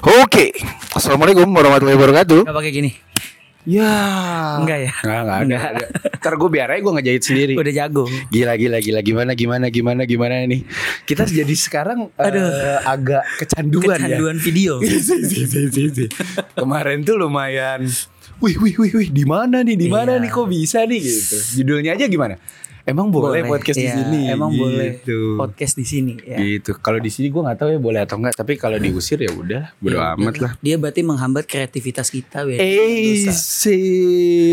Oke, assalamualaikum warahmatullahi wabarakatuh. Gak pakai gini. Ya, Enggak ya? Enggak, enggak, Enggak. enggak. Ntar gue biar aja gue ngejahit sendiri. Udah jago. Gila, gila, gila. Gimana, gimana, gimana, gimana nih? Kita jadi sekarang Aduh. eh, agak kecanduan, Kecanduan ya. video. Si, si. Kemarin tuh lumayan. Wih, wih, wih, wih. Di mana nih? Di mana Iya. nih? Kok bisa nih gitu? Judulnya aja gimana? Emang boleh, podcast di Iya, sini? Emang boleh Gitu. podcast di sini ya. Gitu. Kalau di sini gue nggak tahu ya boleh atau enggak. Tapi kalau diusir ya udah, bodo Iya, amat iya. lah. Dia berarti menghambat kreativitas kita. Eh, si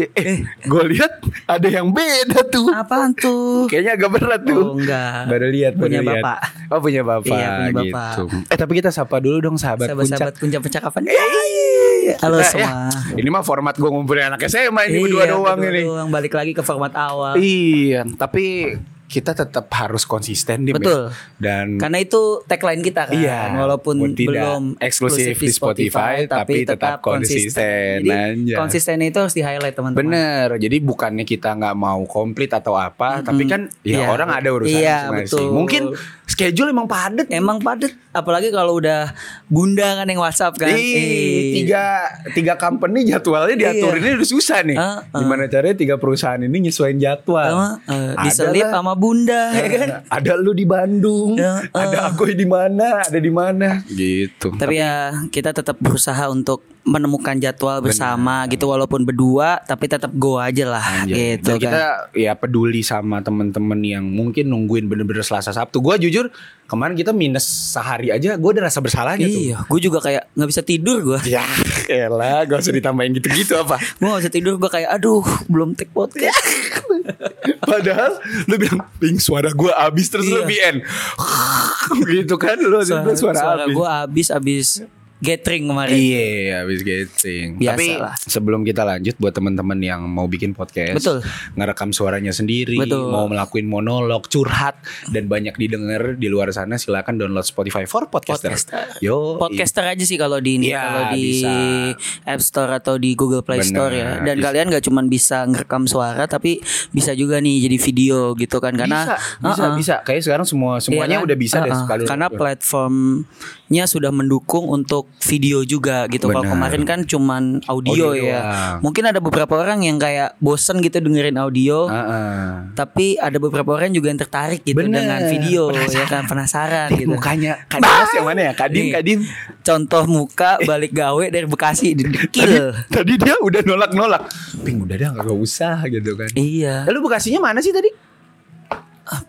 eh, gue lihat ada yang beda tuh. Apaan tuh? Kayaknya agak berat tuh. Oh enggak. Baru lihat, baru Punya lihat. bapak. Oh punya bapak, Iya, punya bapak. gitu. Eh tapi kita sapa dulu dong sahabat, Sahabat-sahabat puncak. percakapan. Eh, Halo kita, semua. ya, ini mah format gue ngumpulin anak SMA ini Iya, berdua doang ini. doang. Balik lagi ke format awal. Iya, tapi kita tetap harus konsisten di Betul. Dan Karena itu tagline kita kan. Iya, Walaupun tidak belum eksklusif di Spotify, tapi tetap konsisten. Jadi Anjay. konsistennya itu harus di highlight teman-teman. Bener, jadi bukannya kita nggak mau komplit atau apa, tapi kan ya Iya. orang ada urusan Iya, masing-masing. betul. Mungkin schedule emang padet. Emang padet, apalagi kalau udah bunda kan yang WhatsApp kan. Ih, tiga tiga company jadwalnya Iya. ini udah susah nih. Ah, ah. Gimana caranya tiga perusahaan ini nyesuaiin jadwal? eh, Ada diselip sama bunda ya kan. Ada lu di Bandung, Ya, ah. ada aku di mana, ada di mana. Gitu. Tapi ya kita tetap berusaha untuk menemukan jadwal bersama gitu walaupun berdua tapi tetap go aja lah Anjay. Dan gitu kita kan. ya peduli sama temen-temen yang mungkin nungguin bener-bener Selasa Sabtu. Gue jujur kemarin kita minus sehari aja, gue udah rasa bersalahnya tuh. Iya, gue juga kayak nggak bisa tidur gue. Ya elah gak usah ditambahin gitu-gitu apa Gue gak bisa tidur gue kayak aduh belum take podcast. Padahal lu bilang Ping suara gue abis Terus lu Iya. BN Gitu kan Lu suara, suara, suara, abis gue habis habis gathering kemarin. Iya abis getting Biasa Tapi lah. sebelum kita lanjut Buat teman-teman yang mau bikin podcast Betul. Ngerekam suaranya sendiri Betul. Mau melakukan monolog Curhat Dan banyak didengar di luar sana Silakan download Spotify for podcaster, Podcaster. Yo Podcaster aja sih kalau di ini Iya, kalau di bisa. App Store atau di Google Play Bener, Store ya. Dan bisa. kalian gak cuman bisa ngerekam suara tapi bisa juga nih jadi video gitu kan karena Bisa Bisa Uh-uh. bisa Kayak sekarang semua Semuanya Iya kan? udah bisa deh Uh-uh. sekali Karena platformnya sudah mendukung untuk video juga gitu. Kalau kemarin kan cuman audio, Audio ya. doang. Mungkin ada beberapa orang yang kayak bosen gitu dengerin audio. Heeh. Tapi ada beberapa orang juga yang tertarik gitu Bener. dengan video ya Penasaran. kan penasaran gitu. Mukanya Kadimas yang mana ya Kadim Nih. Kadim Contoh muka balik gawe dari Bekasi di tadi, tadi dia udah nolak-nolak. Ping udah dah gak usah gitu kan. Iya. Lalu Bekasinya mana sih tadi?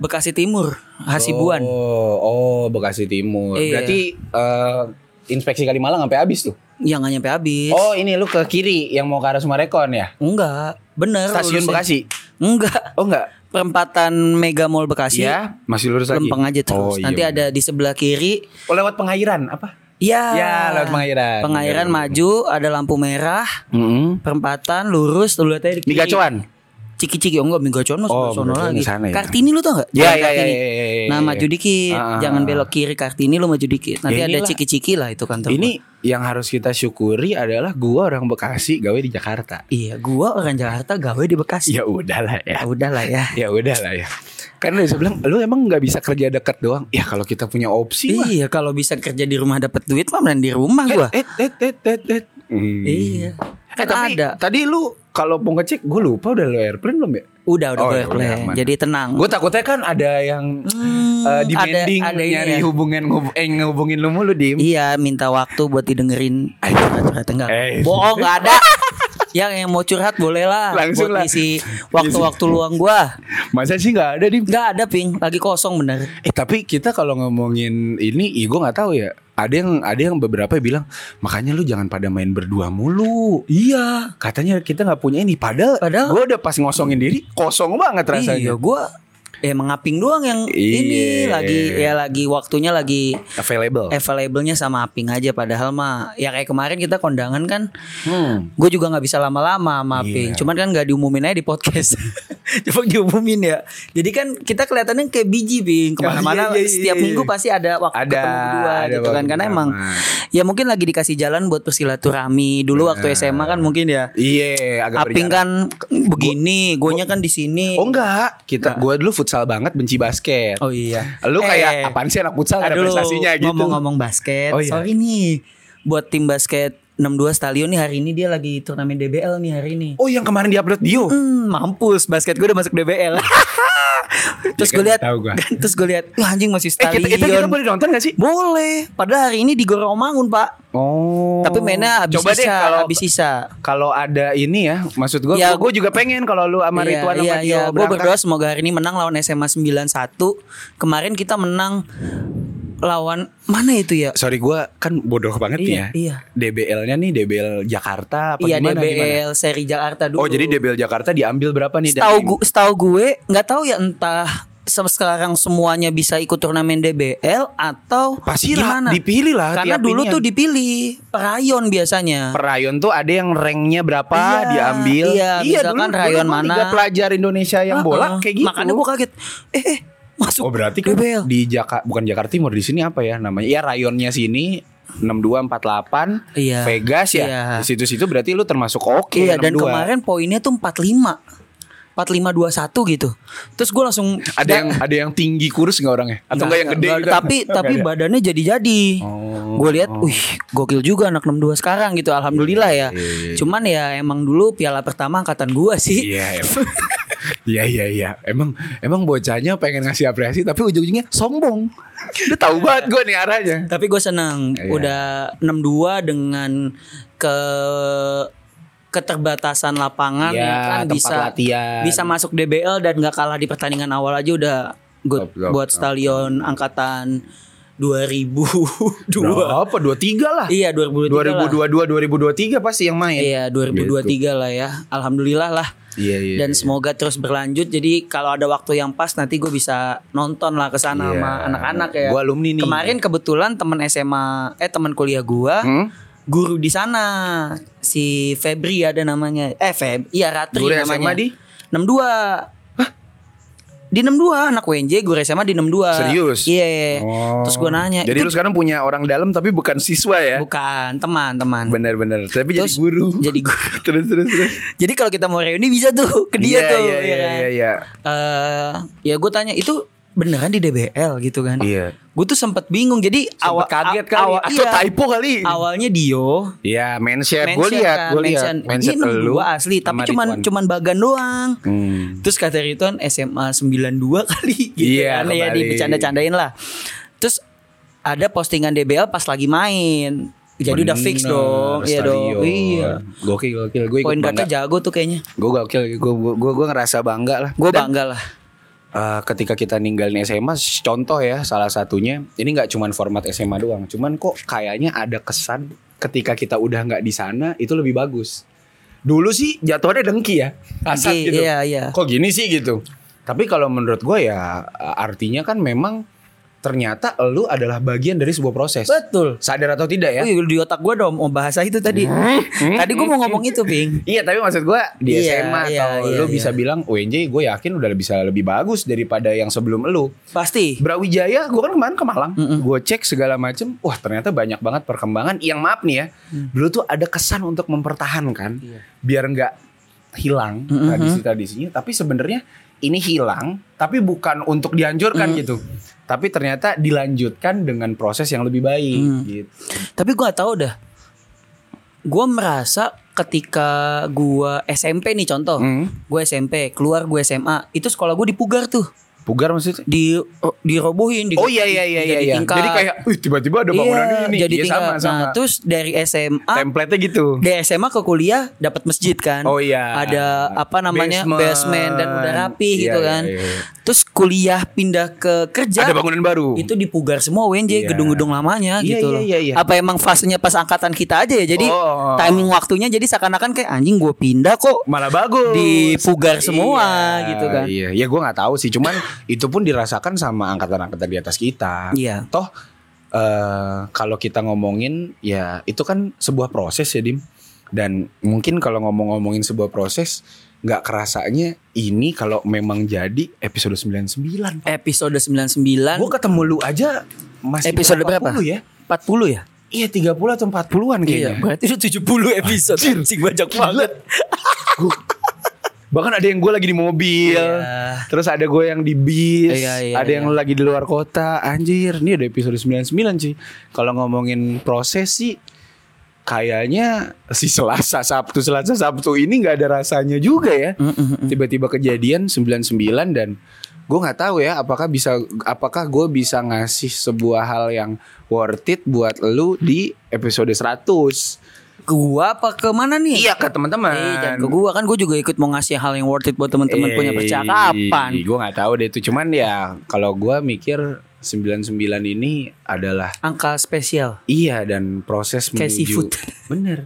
Bekasi Timur, Hasibuan. Oh, oh Bekasi Timur. Iya. Berarti eh, inspeksi Kalimalang sampai habis tuh. Yang nggak nyampe habis. Oh, ini lu ke kiri yang mau ke arah Sumarekon ya? Enggak, bener. Stasiun lurusnya. Bekasi. Enggak. Oh enggak. Perempatan Mega Mall Bekasi. Ya, masih lurus lagi. Lempeng aja terus. Oh, iya Nanti ada di sebelah kiri. Oh, lewat pengairan apa? Ya. Ya, lewat pengairan. Pengairan Bener, maju, ada lampu merah, Heeh. perempatan lurus, lu lihat aja di kiri. Migacuan. Ciki-ciki oh enggak Migacuan mas Oh, sono lagi. sana ya? Kartini lu tau gak? Ya, Jalan ya, ya, Kartini. ya, ya, ya, Nah ya. maju dikit, Ah. jangan belok kiri Kartini lu maju dikit. Nanti Ya, ada ciki-ciki lah itu kantor. Ini yang harus kita syukuri adalah gua orang Bekasi gawe di Jakarta. Iya, gua orang Jakarta gawe di Bekasi. Ya udahlah ya. Ya udahlah ya. ya udah lah ya karena dia bilang lu emang nggak bisa kerja deket doang ya kalau kita punya opsi mah Iya, kalau bisa kerja di rumah dapat duit mah mending di rumah gua. eh eh eh eh eh Hmm. Iya. Eh, Kan tapi ada. tadi lu kalau mau ngecek gue lupa udah lo airplane belum ya Udah, udah Oh, gue ya, udah, aman. Jadi tenang. gue takutnya kan ada yang Hmm, eh, demanding ada- ada nyari ya. hubungan ngub- eh ngehubungin lu mulu dim Iya, minta waktu buat didengerin. Curhat enggak. Eh. Bohong enggak ada. yang yang mau curhat boleh lah Langsung buat lah. ngisi waktu-waktu luang gua. masa sih nggak ada dim Enggak ada, Ping. Lagi kosong bener. eh tapi kita kalau ngomongin ini ih gue nggak tahu ya ada yang ada yang beberapa yang bilang makanya lu jangan pada main berdua mulu Iya. katanya kita nggak punya ini padahal, Padahal- gue udah pas ngosongin diri kosong banget rasanya Iya, gua ya mengaping doang yang Iya. ini lagi ya lagi waktunya lagi available. Available-nya sama Aping aja. Padahal mah ya kayak kemarin kita kondangan kan hmm. gue juga nggak bisa lama-lama sama Aping. Iya. cuman kan nggak diumumin aja di podcast. Coba diumumin ya. Jadi kan kita kelihatannya kayak biji Ping ke mana-mana Oh, iya, iya, iya, setiap iya. minggu pasti ada waktu Ada, ketemu ada gitu kan. karena emang ya mungkin lagi dikasih jalan buat bersilaturahmi. Dulu waktu SMA kan mungkin ya Iya, agak Aping berjarak. kan begini, guanya kan di sini. Oh enggak, kita gua dulu futsal banget benci basket. Oh iya. Lu kayak Eh, apaan sih anak futsal gak ada aduh, prestasinya gitu. Ngomong-ngomong basket. Oh iya. Sorry nih. buat tim basket 62 Stalion nih hari ini dia lagi turnamen DBL nih hari ini. Oh yang kemarin di-upload Dio. Hmm, mampus basket gue udah masuk DBL. terus Ya gue lihat terus gue lihat wah anjing masih Eh Stalion. kita, kita, kita boleh nonton gak sih? Boleh. Padahal hari ini di Goromangun, Pak. Oh. Tapi mainnya habis Coba deh sisa, kalau habis sisa. kalau ada ini ya, maksud gue, Ya, gue juga pengen kalau lu sama Iya, Ridwan sama iya, Dio iya. Gue berangkat. berdoa semoga hari ini menang lawan SMA 91. Kemarin kita menang lawan mana itu ya? Sorry gue kan bodoh banget nih Iya, ya. iya. DBL-nya nih DBL Jakarta apa Iya gimana, DBL gimana? seri Jakarta dulu. Oh jadi DBL Jakarta diambil berapa nih? Setahu tim? gue, setahu gue nggak tahu ya entah se- sekarang semuanya bisa ikut turnamen DBL atau Pasti gimana? dipilih lah Karena tiap dulu tuh dipilih rayon biasanya. Per rayon tuh ada yang ranknya berapa Iya, diambil. iya, misalkan rayon gua mana. Liga pelajar Indonesia yang bola Heeh. kayak gitu. Makanya gue kaget. Eh, eh masuk Oh berarti kan DBL. di Jakarta bukan Jakarta Timur di sini apa ya namanya? Ya rayonnya sini 6248 Iya. Vegas ya. Iya. Di situ-situ berarti lu termasuk oke Iya dan 62. kemarin poinnya tuh 45 4521 gitu. Terus gue langsung ada yang ada yang tinggi kurus nggak orangnya? Atau nggak yang gede? nggak ada. gitu? Tapi tapi ada. badannya jadi-jadi. Oh. Gue lihat, wih, gokil juga anak 62 sekarang gitu. Alhamdulillah ya. Iya, iya. Cuman ya emang dulu piala pertama angkatan gua sih. Iya, emang. Iya, iya, iya. Emang, emang bocahnya pengen ngasih apresiasi, tapi ujung-ujungnya sombong. Udah tahu banget gue nih arahnya. Tapi gue seneng Iya. udah 62 dengan ke keterbatasan lapangan Iya, ya kan bisa latihan. bisa masuk DBL dan nggak kalah di pertandingan awal aja udah good Top, top, buat top. stadion angkatan 2002. Berapa? 23 lah. Iya 2023 lah. 2022 2023 pasti yang main. Iya 2023 lah ya. Alhamdulillah lah. Iya, iya. Dan iya. semoga terus berlanjut. Jadi kalau ada waktu yang pas nanti gue bisa nonton lah ke sana Iya. sama anak-anak ya. Gua alumni nih. Kemarin kebetulan teman SMA eh teman kuliah gua Hmm? guru di sana si Febri ada namanya. Eh Feb, iya Ratri Guru namanya. SMA di? 62. Di 62 anak WNJ guru SMA di 62. Serius? Iya. Oh. Terus gue nanya, Jadi lu sekarang punya orang dalam tapi bukan siswa ya? bukan teman-teman. Bener-bener. Tapi Terus jadi guru. Jadi guru. terus terus terus. Jadi kalau kita mau reuni bisa tuh ke dia Iya, tuh. Iya ya iya kan? iya iya. Eh, ya gue tanya itu beneran di DBL gitu kan? Iya. Gue tuh sempet bingung. Jadi Sempet kaget a- kali awal- atau iya. typo kali. Awalnya Dio. Iya, mention. Gue lihat, kan, gue lihat. mention. Lu 62 asli, tapi cuman Ridwan. cuman bagan doang. Hmm. Terus kata Ridwan SMA 92 kali gitu Iya, kan ya kembali. dibicanda-candain lah. Terus ada postingan DBL pas lagi main. Jadi udah fix Bener, dong. Iya dong. Iya. Gokil gokil. Gue ikut Poin jago tuh kayaknya. Gue gokil. Gue gue gue ngerasa bangga lah. Gue bangga lah. Eh, ketika kita ninggalin SMA, contoh ya salah satunya. Ini nggak cuman format SMA doang. Cuman kok kayaknya ada kesan ketika kita udah nggak di sana itu lebih bagus. Dulu sih jatuhnya dengki ya. Kasar gitu. iya, iya. Kok gini sih gitu. Tapi kalau menurut gue ya artinya kan memang ternyata lu adalah bagian dari sebuah proses. Betul. Sadar atau tidak ya? Wih, di otak gue dong mau bahasa itu tadi. tadi gue mau ngomong itu, Bing. Iya tapi maksud gue di Iya, SMA iya, atau iya, lu iya. bisa bilang UNJ gue yakin udah bisa lebih bagus daripada yang sebelum lu. Pasti. Brawijaya gue kan kemarin ke Malang, Mm-mm. gue cek segala macem, wah ternyata banyak banget perkembangan. Yang maaf nih ya, dulu tuh ada kesan untuk mempertahankan Iya. biar nggak hilang Mm-mm. tradisi-tradisinya. Tapi sebenarnya ini hilang, tapi bukan untuk dihancurkan Mm. gitu. Tapi ternyata dilanjutkan dengan proses yang lebih baik. Mm. Gitu. Tapi gue gak tahu dah. Gue merasa ketika gue SMP nih contoh. Hmm. Gue SMP, keluar gue SMA. Itu sekolah gue dipugar tuh. Pugar maksudnya? Di oh, dirobohin. Di, Oh iya iya iya iya. jadi iya. tingkat. Jadi kayak, wih tiba-tiba ada bangunan Iya, ini. Jadi Iya, tingkat. sama sama. Nah, terus dari SMA Template-nya gitu. dari SMA ke kuliah dapat masjid kan. Oh iya. Ada apa namanya Basement. basement, dan udah rapi Iya, gitu iya, kan. iya, iya. Terus kuliah pindah ke kerja. Ada bangunan baru. Itu dipugar semua WNJ Iya. gedung-gedung lamanya Iya, gitu iya, iya, iya. Apa emang fasenya pas angkatan kita aja ya. Jadi Oh. timing waktunya jadi seakan-akan kayak anjing gue pindah kok. malah bagus Dipugar semua Iya, gitu kan. iya ya gue nggak tahu sih cuman itu pun dirasakan sama angkatan-angkatan di atas kita Iya. toh eh kalau kita ngomongin ya itu kan sebuah proses ya dim dan mungkin kalau ngomong-ngomongin sebuah proses nggak kerasanya ini kalau memang jadi episode 99 Episode 99 gue ketemu lu aja masih episode berapa? 40 ya 40 ya? iya 30 atau 40-an kayaknya Iya, berarti udah 70 episode. Anjing banyak banget. Bahkan ada yang gue lagi di mobil, Iya. terus ada gue yang di bis, Iya, iya, ada yang iya. lagi di luar kota. Anjir, ini ada episode 99 sih. Kalau ngomongin proses sih, kayaknya si Selasa Sabtu Selasa Sabtu ini nggak ada rasanya juga ya. Tiba-tiba kejadian 99 dan gue nggak tahu ya apakah bisa apakah gue bisa ngasih sebuah hal yang worth it buat lu di episode 100. Gua apa ke mana nih? Iya ke teman-teman. Eh, jangan ke gua kan gua juga ikut mau ngasih hal yang worth it buat teman-teman punya percakapan. Gue nggak tahu deh itu cuman ya kalau gue mikir 99 ini adalah Angka spesial. Iya dan proses Kayak menuju seafood. bener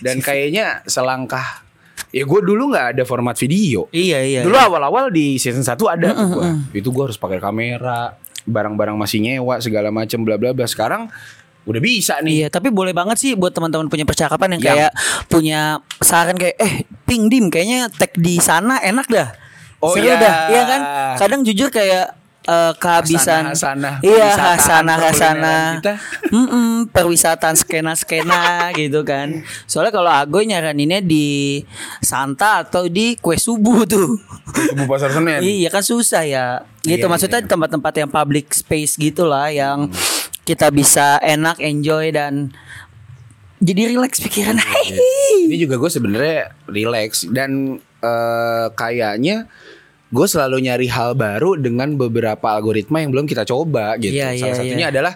dan kayaknya selangkah ya gue dulu nggak ada format video Iya iya. dulu awal-awal di season 1 ada tuh gua. itu gue harus pakai kamera barang-barang masih nyewa segala macem bla bla bla sekarang udah bisa nih Iya, tapi boleh banget sih buat teman-teman punya percakapan yang Yang- kayak punya saran kayak eh ping dim kayaknya tag di sana enak dah. Oh, Seru iya. dah. Iya kan? Kadang jujur kayak eh, kehabisan iya hasana hasana perkulineran kita. Mm-mm, perwisataan skena skena gitu kan soalnya kalau Agoy nyaraninnya di Santa atau di kue subuh tuh Kubu pasar senen Iya kan susah ya. Gitu Iya, maksudnya iya. tempat-tempat yang public space gitulah yang kita bisa enak enjoy dan jadi relax pikiran. ini juga gue sebenarnya relax dan eh, kayaknya gue selalu nyari hal baru dengan beberapa algoritma yang belum kita coba gitu. Iya, Salah iya, satunya iya. adalah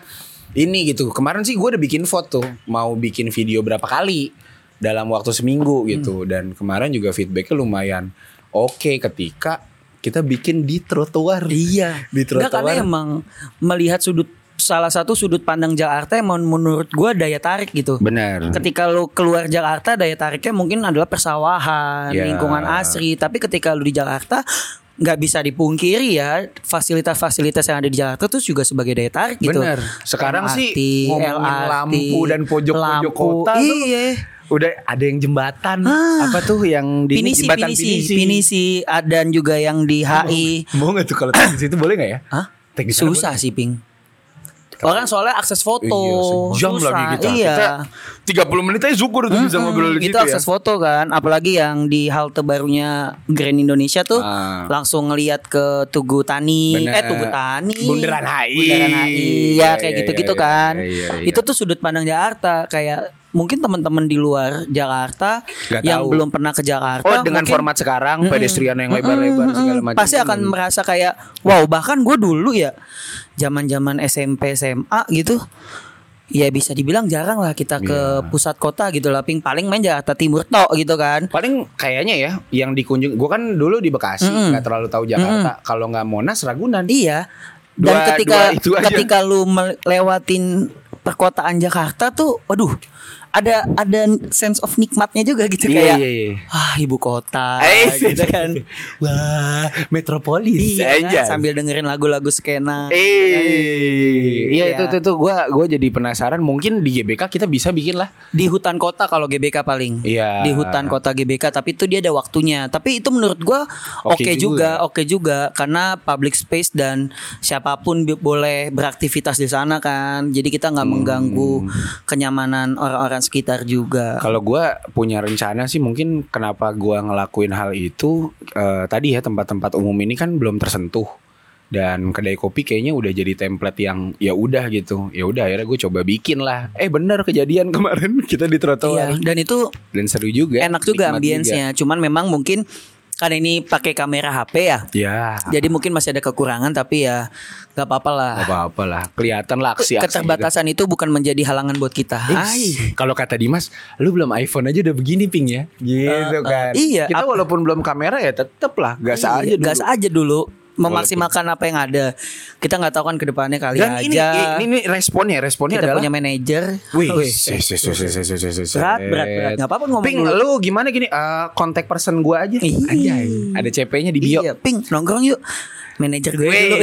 ini gitu. Kemarin sih gue udah bikin foto, mau bikin video berapa kali dalam waktu seminggu gitu. Dan kemarin juga feedbacknya lumayan oke ketika kita bikin di trotoar. Iya. Di Enggak karena trotoar. emang melihat sudut salah satu sudut pandang Jakarta yang menurut gua daya tarik gitu. Benar. Ketika lu keluar Jakarta daya tariknya mungkin adalah persawahan, Ya. lingkungan asri. Tapi ketika lu di Jakarta nggak bisa dipungkiri ya fasilitas-fasilitas yang ada di Jakarta tuh juga sebagai daya tarik gitu. Bener. Sekarang sih ngomongin LRT, lampu dan pojok-pojok kota tuh Iya. Udah ada yang jembatan Ah. apa tuh yang di Pinisi, jembatan pinisi, pinisi, ah, dan juga yang di HI. Mau nggak tuh kalau teknis itu boleh nggak ya? Hah? Susah sih, Ping. Orang soalnya akses foto. Iya, susah. lagi kita. Iya. Kita 30 menit aja syukur tuh bisa ngobrol di itu situ akses ya. foto kan, apalagi yang di halte barunya Grand Indonesia tuh Ah. langsung ngelihat ke Tugu Tani, Bener. eh Tugu Tani, Bundaran HI. Bundaran HI, Iya, ya kayak iya, gitu-gitu iya, kan. iya, iya, iya. Itu tuh sudut pandang Jakarta, kayak mungkin teman-teman di luar Jakarta Nggak yang tahu. belum pernah ke Jakarta, Oh dengan mungkin- format sekarang pedestrian yang lebar-lebar Mm-mm, segala mm-mm. macam. Pasti akan merasa kayak wow, bahkan gue dulu ya zaman-zaman SMP SMA gitu. Ya bisa dibilang jarang lah kita ke Iya. pusat kota gitu lah. Ping paling main Jakarta Timur tok gitu kan. paling kayaknya ya yang dikunjung gue kan dulu di Bekasi nggak terlalu tahu Jakarta kalau nggak Monas Ragunan Iya. Dan Dua- ketika dua itu aja. ketika lu melewatin perkotaan Jakarta tuh, waduh, ada ada sense of nikmatnya juga gitu Iya, kayak iya, iya. ah ibu kota Eh, gitu kan. wah metropolis Iya, aja kan? sambil dengerin lagu-lagu skena. Eh, iya Iya. itu itu tuh gue gue jadi penasaran mungkin di GBK kita bisa bikin lah. di hutan kota kalau GBK paling Iya. di hutan kota GBK tapi itu dia ada waktunya tapi itu menurut gua oke Oke juga juga. oke juga karena public space dan siapa pun boleh beraktivitas di sana kan jadi kita nggak mengganggu kenyamanan orang-orang sekitar juga. Kalau gue punya rencana sih mungkin kenapa gue ngelakuin hal itu eh, tadi ya tempat-tempat umum ini kan belum tersentuh. Dan kedai kopi kayaknya udah jadi template yang ya udah gitu. Ya udah akhirnya gue coba bikin lah. Eh bener kejadian kemarin kita di Iya, trotoar dan itu dan seru juga. enak juga nikmat ambience-nya. Cuman memang mungkin karena ini pakai kamera HP ya juga. ya jadi mungkin masih ada kekurangan tapi ya nggak apa-apa lah nggak apa-apa lah kelihatan lah aksi keterbatasan itu bukan menjadi halangan buat kita Hai. Kalau kata Dimas, lu belum iPhone aja udah begini ping ya, gitu kan? iya, Kita walaupun belum kamera ya tetep lah, gas aja Iya, dulu. gas aja dulu memaksimalkan apa yang ada. Kita nggak tahu kan ke depannya kali Dan ini, aja. ini ini responnya, responnya kita adalah punya manajer. Wih, Berat, berat, berat. Nggak apa-apa ngomong Ping, lu gimana gini? eh, kontak person gua aja. Anjay, ada CP-nya di bio. Iya, ping nongkrong yuk. Manajer gue dulu.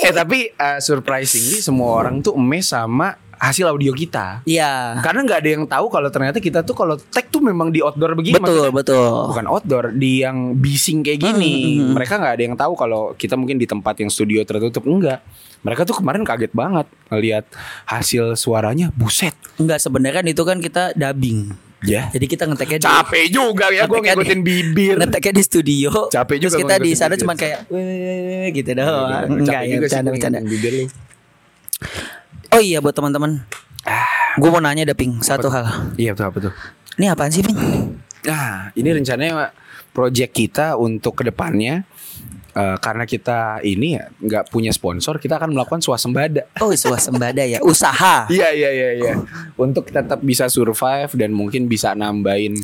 Eh tapi eh, surprisingly semua orang tuh emes sama hasil audio kita. Iya. Karena nggak ada yang tahu kalau ternyata kita tuh kalau tag tuh memang di outdoor begini. Betul, maksudnya betul. bukan outdoor di yang bising kayak gini mereka nggak ada yang tahu kalau kita mungkin di tempat yang studio tertutup enggak mereka tuh kemarin kaget banget ngelihat hasil suaranya buset Enggak sebenarnya kan itu kan kita dubbing. ya Jadi kita ngeteknya di capek juga ya gue ngeteknya di- ngikutin bibir Ngeteknya di studio. Capek Terus juga kita gua di ngikutin sana cuma kayak gitu doang. Capek Enggak ya juga sih bercanda bercanda. ngikutin bibir lu. Oh iya buat teman-teman. ah Gue mau nanya ada Ping satu hal. Iya betul apa tuh? Ini apaan sih Ping? Nah, ini rencananya project kita untuk ke depannya eh, karena kita ini ya nggak punya sponsor, kita akan melakukan swasembada. Oh swasembada ya Usaha Iya iya iya iya. Untuk tetap bisa survive dan mungkin bisa nambahin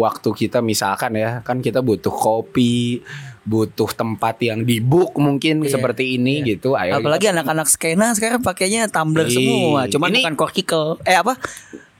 waktu kita misalkan ya, kan kita butuh kopi, butuh tempat yang di book mungkin Iya, seperti ini gitu. Ayo Apalagi anak-anak skena sekarang pakainya tumbler Iya. semua Cuman Ini- bukan corkicle Eh apa?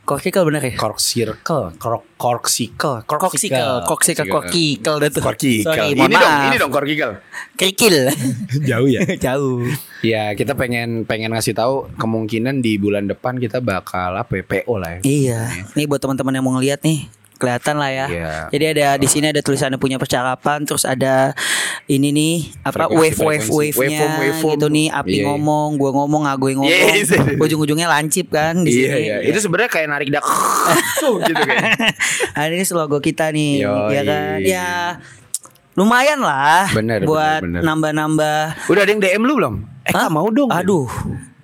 Corkicle bener ya? cork circle, cork cork circle, Corkicle Corkicle tuh Corkicle. Ini dong, ini dong corkicle. Kerikil Jauh ya. Jauh Ya kita pengen pengen ngasih tahu kemungkinan di bulan depan kita bakal apa ya, PO lah ya. Iya Nih buat teman-teman yang mau ngeliat nih kelihatan lah ya. Iya. Jadi ada di sini ada tulisannya punya percakapan, terus ada ini nih apa wave wave wave nya gitu nih. Api Iya, iya. ngomong, gua ngomong, Agoy ngomong. Yes. Ujung-ujungnya lancip kan di Iya sini. iya. Itu sebenarnya kayak narik dak gitu kan. Nah, ini logo kita nih, Yoi. ya kan? Ya lumayan lah Bener, buat nambah-nambah. Udah ada yang DM lu belum? Eh mau dong. Aduh,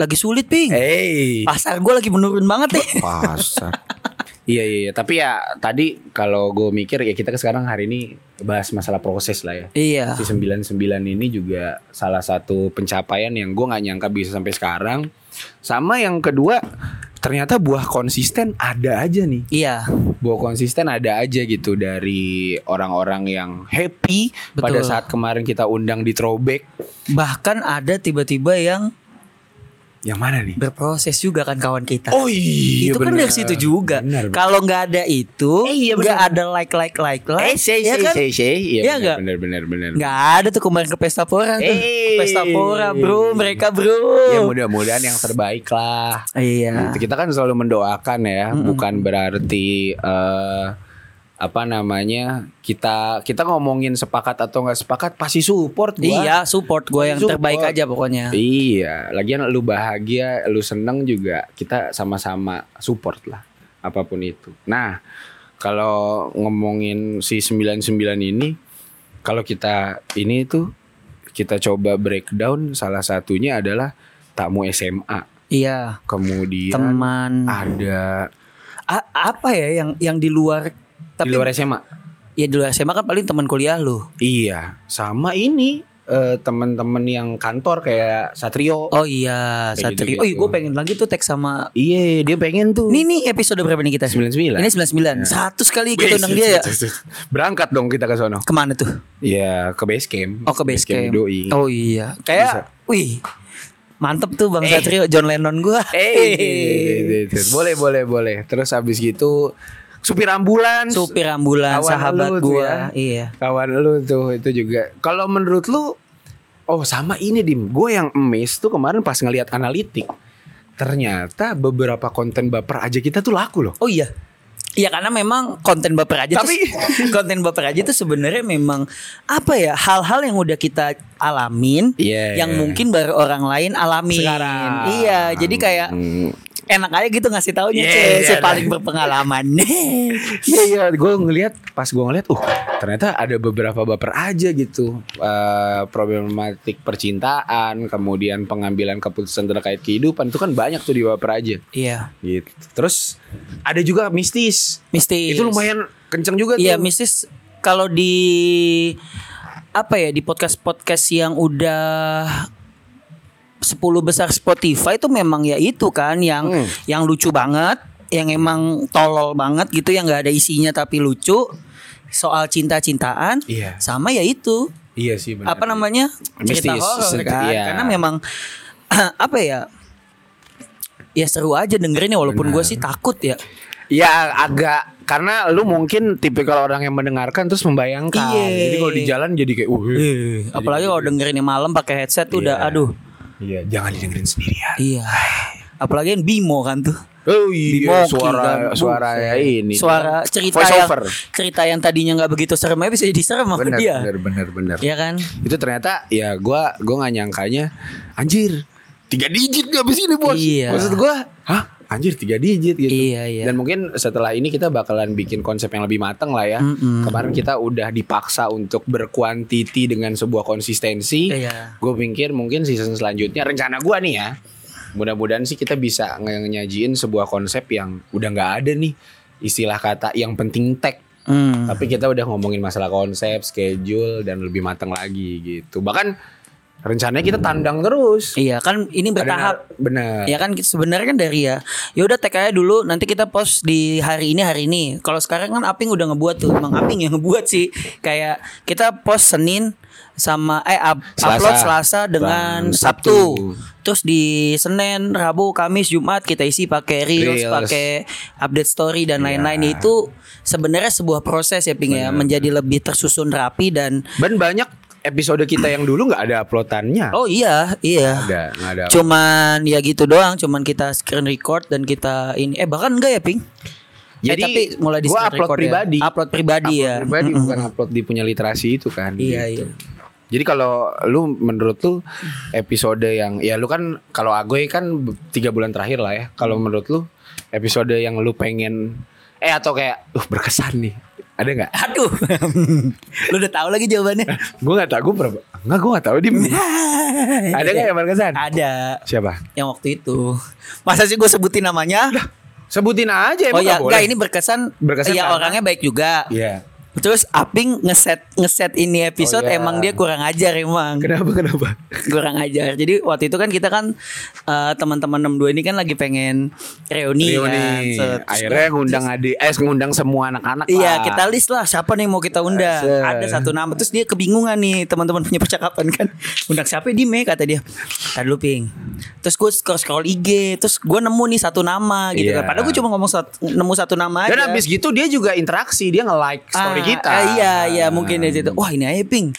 lagi sulit ping. Hey. Pasar gue lagi menurun banget nih. Pasar. iya iya, iya. tapi ya tadi kalau gue mikir ya kita sekarang hari ini bahas masalah proses lah ya. iya. Si 99 ini juga salah satu pencapaian yang gue nggak nyangka bisa sampai sekarang. Sama yang kedua, ternyata buah konsisten ada aja nih. Iya. Buah konsisten ada aja gitu dari orang-orang yang happy pada Betul. saat kemarin kita undang di throwback. Bahkan ada tiba-tiba yang Yang mana nih? berproses juga kan kawan kita. Oh iya itu kan bener. dari situ juga. Kalau nggak ada itu, Eh, iya, nggak ada like like like like. Eh, say, ya say, kan? say, say. Iya, Iya bener, nggak? bener, bener, bener. Nggak ada tuh kemarin ke pesta pora tuh. Eh. Pesta pora bro, mereka bro. Ya mudah-mudahan yang terbaik lah. Iya. Kita kan selalu mendoakan ya, bukan berarti eh apa namanya kita kita ngomongin sepakat atau nggak sepakat pasti support gua. Iya, support gue yang Support. terbaik aja pokoknya. Iya, lagian lu bahagia, lu seneng juga kita sama-sama support lah apa pun itu. Nah, kalau ngomongin si 99 ini kalau kita ini tuh kita coba breakdown salah satunya adalah tamu SMA. Iya. Kemudian Teman. ada A- apa ya yang yang di luar tapi di luar SMA. ya di luar SMA kan paling teman kuliah lu. Iya, sama ini eh, teman-teman yang kantor kayak Satrio. Oh iya, Kayak Satrio. gitu-gitu. Oh iya, gue pengen lagi tuh teks sama Iya, dia pengen tuh. Ini nih episode berapa nih kita? 99. Ini 99. Satu sekali kita undang dia ya. Berangkat dong kita ke sono. Ke mana tuh? Ya ke base camp. Oh ke base camp. Doi. Oh iya. Kayak, wih, mantep tuh Bang Eh. Satrio, John Lennon gua. Eh, boleh boleh boleh. Terus habis gitu supir ambulans. Supir ambulans, Kawan sahabat lu tuh gua. ya. Iya. Kawan lu tuh itu juga. Kalau menurut lu Oh sama ini Dim Gue yang emis tuh kemarin pas ngelihat analitik Ternyata beberapa konten baper aja kita tuh laku loh Oh iya. Iya karena memang konten baper aja Tapi- tuh, konten baper aja tuh sebenarnya memang apa ya hal-hal yang udah kita alamin Iya. yang mungkin baru orang lain alamin. Sekarang. Iya, jadi kayak Hmm. Enak aja gitu ngasih taunya Iya, Cek, iya, si iya. paling berpengalaman. Iya iya, gue ngelihat pas gue ngelihat, uh ternyata ada beberapa baper aja gitu, Eh, problematik percintaan, kemudian pengambilan keputusan terkait kehidupan itu kan banyak tuh di baper aja, iya, gitu. Terus ada juga mistis, mistis. itu lumayan kenceng juga Iya, tuh. mistis kalau di apa ya di podcast-podcast yang udah 10 besar Spotify itu memang ya itu kan yang Hmm. yang lucu banget, yang emang tolol banget gitu yang nggak ada isinya tapi lucu soal cinta-cintaan Iya. sama ya itu Iya sih benar. apa namanya cerita horor kan iya. karena memang apa ya ya seru aja dengerinnya walaupun gue sih takut ya Ya agak karena lu mungkin tipikal orang yang mendengarkan terus membayangkan. Iya. Jadi kalau di jalan jadi kayak, uh, apalagi kalau dengerinnya malam pakai headset tuh udah Iya. aduh iya jangan didengerin sendirian. Iya. Apalagi yang Bimo kan tuh. Oh iya, Bimoki suara kan. suara ya ini. Suara cerita Voice yang over. cerita yang tadinya nggak begitu serem aja bisa jadi serem sama Bener, dia. bener, bener, bener. Iya kan? Itu ternyata ya gua gua nggak nyangkanya anjir tiga digit gak abis ini bos. Iya. Maksud gua, hah anjir tiga digit gitu. Iya, iya. Dan mungkin setelah ini kita bakalan bikin konsep yang lebih mateng lah ya. Mm-mm. Kemarin kita udah dipaksa untuk berkuantiti dengan sebuah konsistensi. Iya. Gue pikir mungkin season selanjutnya rencana gua nih ya. mudah-mudahan sih kita bisa nyajiin sebuah konsep yang udah nggak ada nih istilah kata yang penting tag Hmm. tapi kita udah ngomongin masalah konsep schedule dan lebih matang lagi gitu bahkan rencananya kita tandang terus Iya kan ini bertahap. Ada- bener Ya kan sebenarnya kan dari ya. Ya udah aja dulu nanti kita post di hari ini hari ini. Kalau sekarang kan Aping udah ngebuat tuh. Emang Aping yang ngebuat sih. Kayak kita post Senin sama eh up- Selasa. upload Selasa dengan Dan Sabtu. Sabtu. Terus di Senin, Rabu, Kamis, Jumat kita isi pakai reels, Reels. pakai update story dan Iya. lain-lain itu sebenarnya sebuah proses ya Ping ya menjadi lebih tersusun rapi dan dan banyak episode kita yang dulu nggak ada uploadannya oh iya iya ada nggak ada cuman ya gitu doang cuman kita screen record dan kita ini eh bahkan enggak ya ping Jadi, eh, tapi mulai di gua screen upload record ya. pribadi. upload pribadi ya pribadi bukan upload di punya literasi itu kan iya gitu. iya Jadi kalau lu menurut lu episode yang ya lu kan kalau Agoy kan tiga bulan terakhir lah ya. Kalau menurut lu episode yang lu pengen eh atau kayak uh berkesan nih ada nggak? aduh lu udah tahu lagi jawabannya gue nggak tahu gue berapa? Nggak gue nggak tahu di ada nggak yang berkesan? ada Siapa? yang waktu itu masa sih gue sebutin namanya Sebutin aja oh emang ya nggak enggak boleh? ini berkesan Berkesan ya orangnya baik juga Iya. Terus Aping ngeset ngeset ini episode Oh, iya. emang dia kurang ajar emang Kenapa kenapa? kurang ajar. Jadi waktu itu kan kita kan eh, teman-teman 62 ini kan lagi pengen reuni, kan. Reuni. Set. Terus Akhirnya ngundang adik, eh ngundang semua anak-anak Iya lah. kita list lah siapa nih mau kita undang. Ada satu nama Terus dia kebingungan nih Teman-teman punya percakapan kan Undang siapa di me kata dia Tadi dulu ping Terus gue scroll-scroll IG Terus gue nemu nih satu nama gitu Iya. kan Padahal gue cuma ngomong sat- nemu satu nama Dan aja abis gitu dia juga interaksi, dia nge-like story Ah, kita. ah, Iya iya mungkin dari situ Wah ini aja ping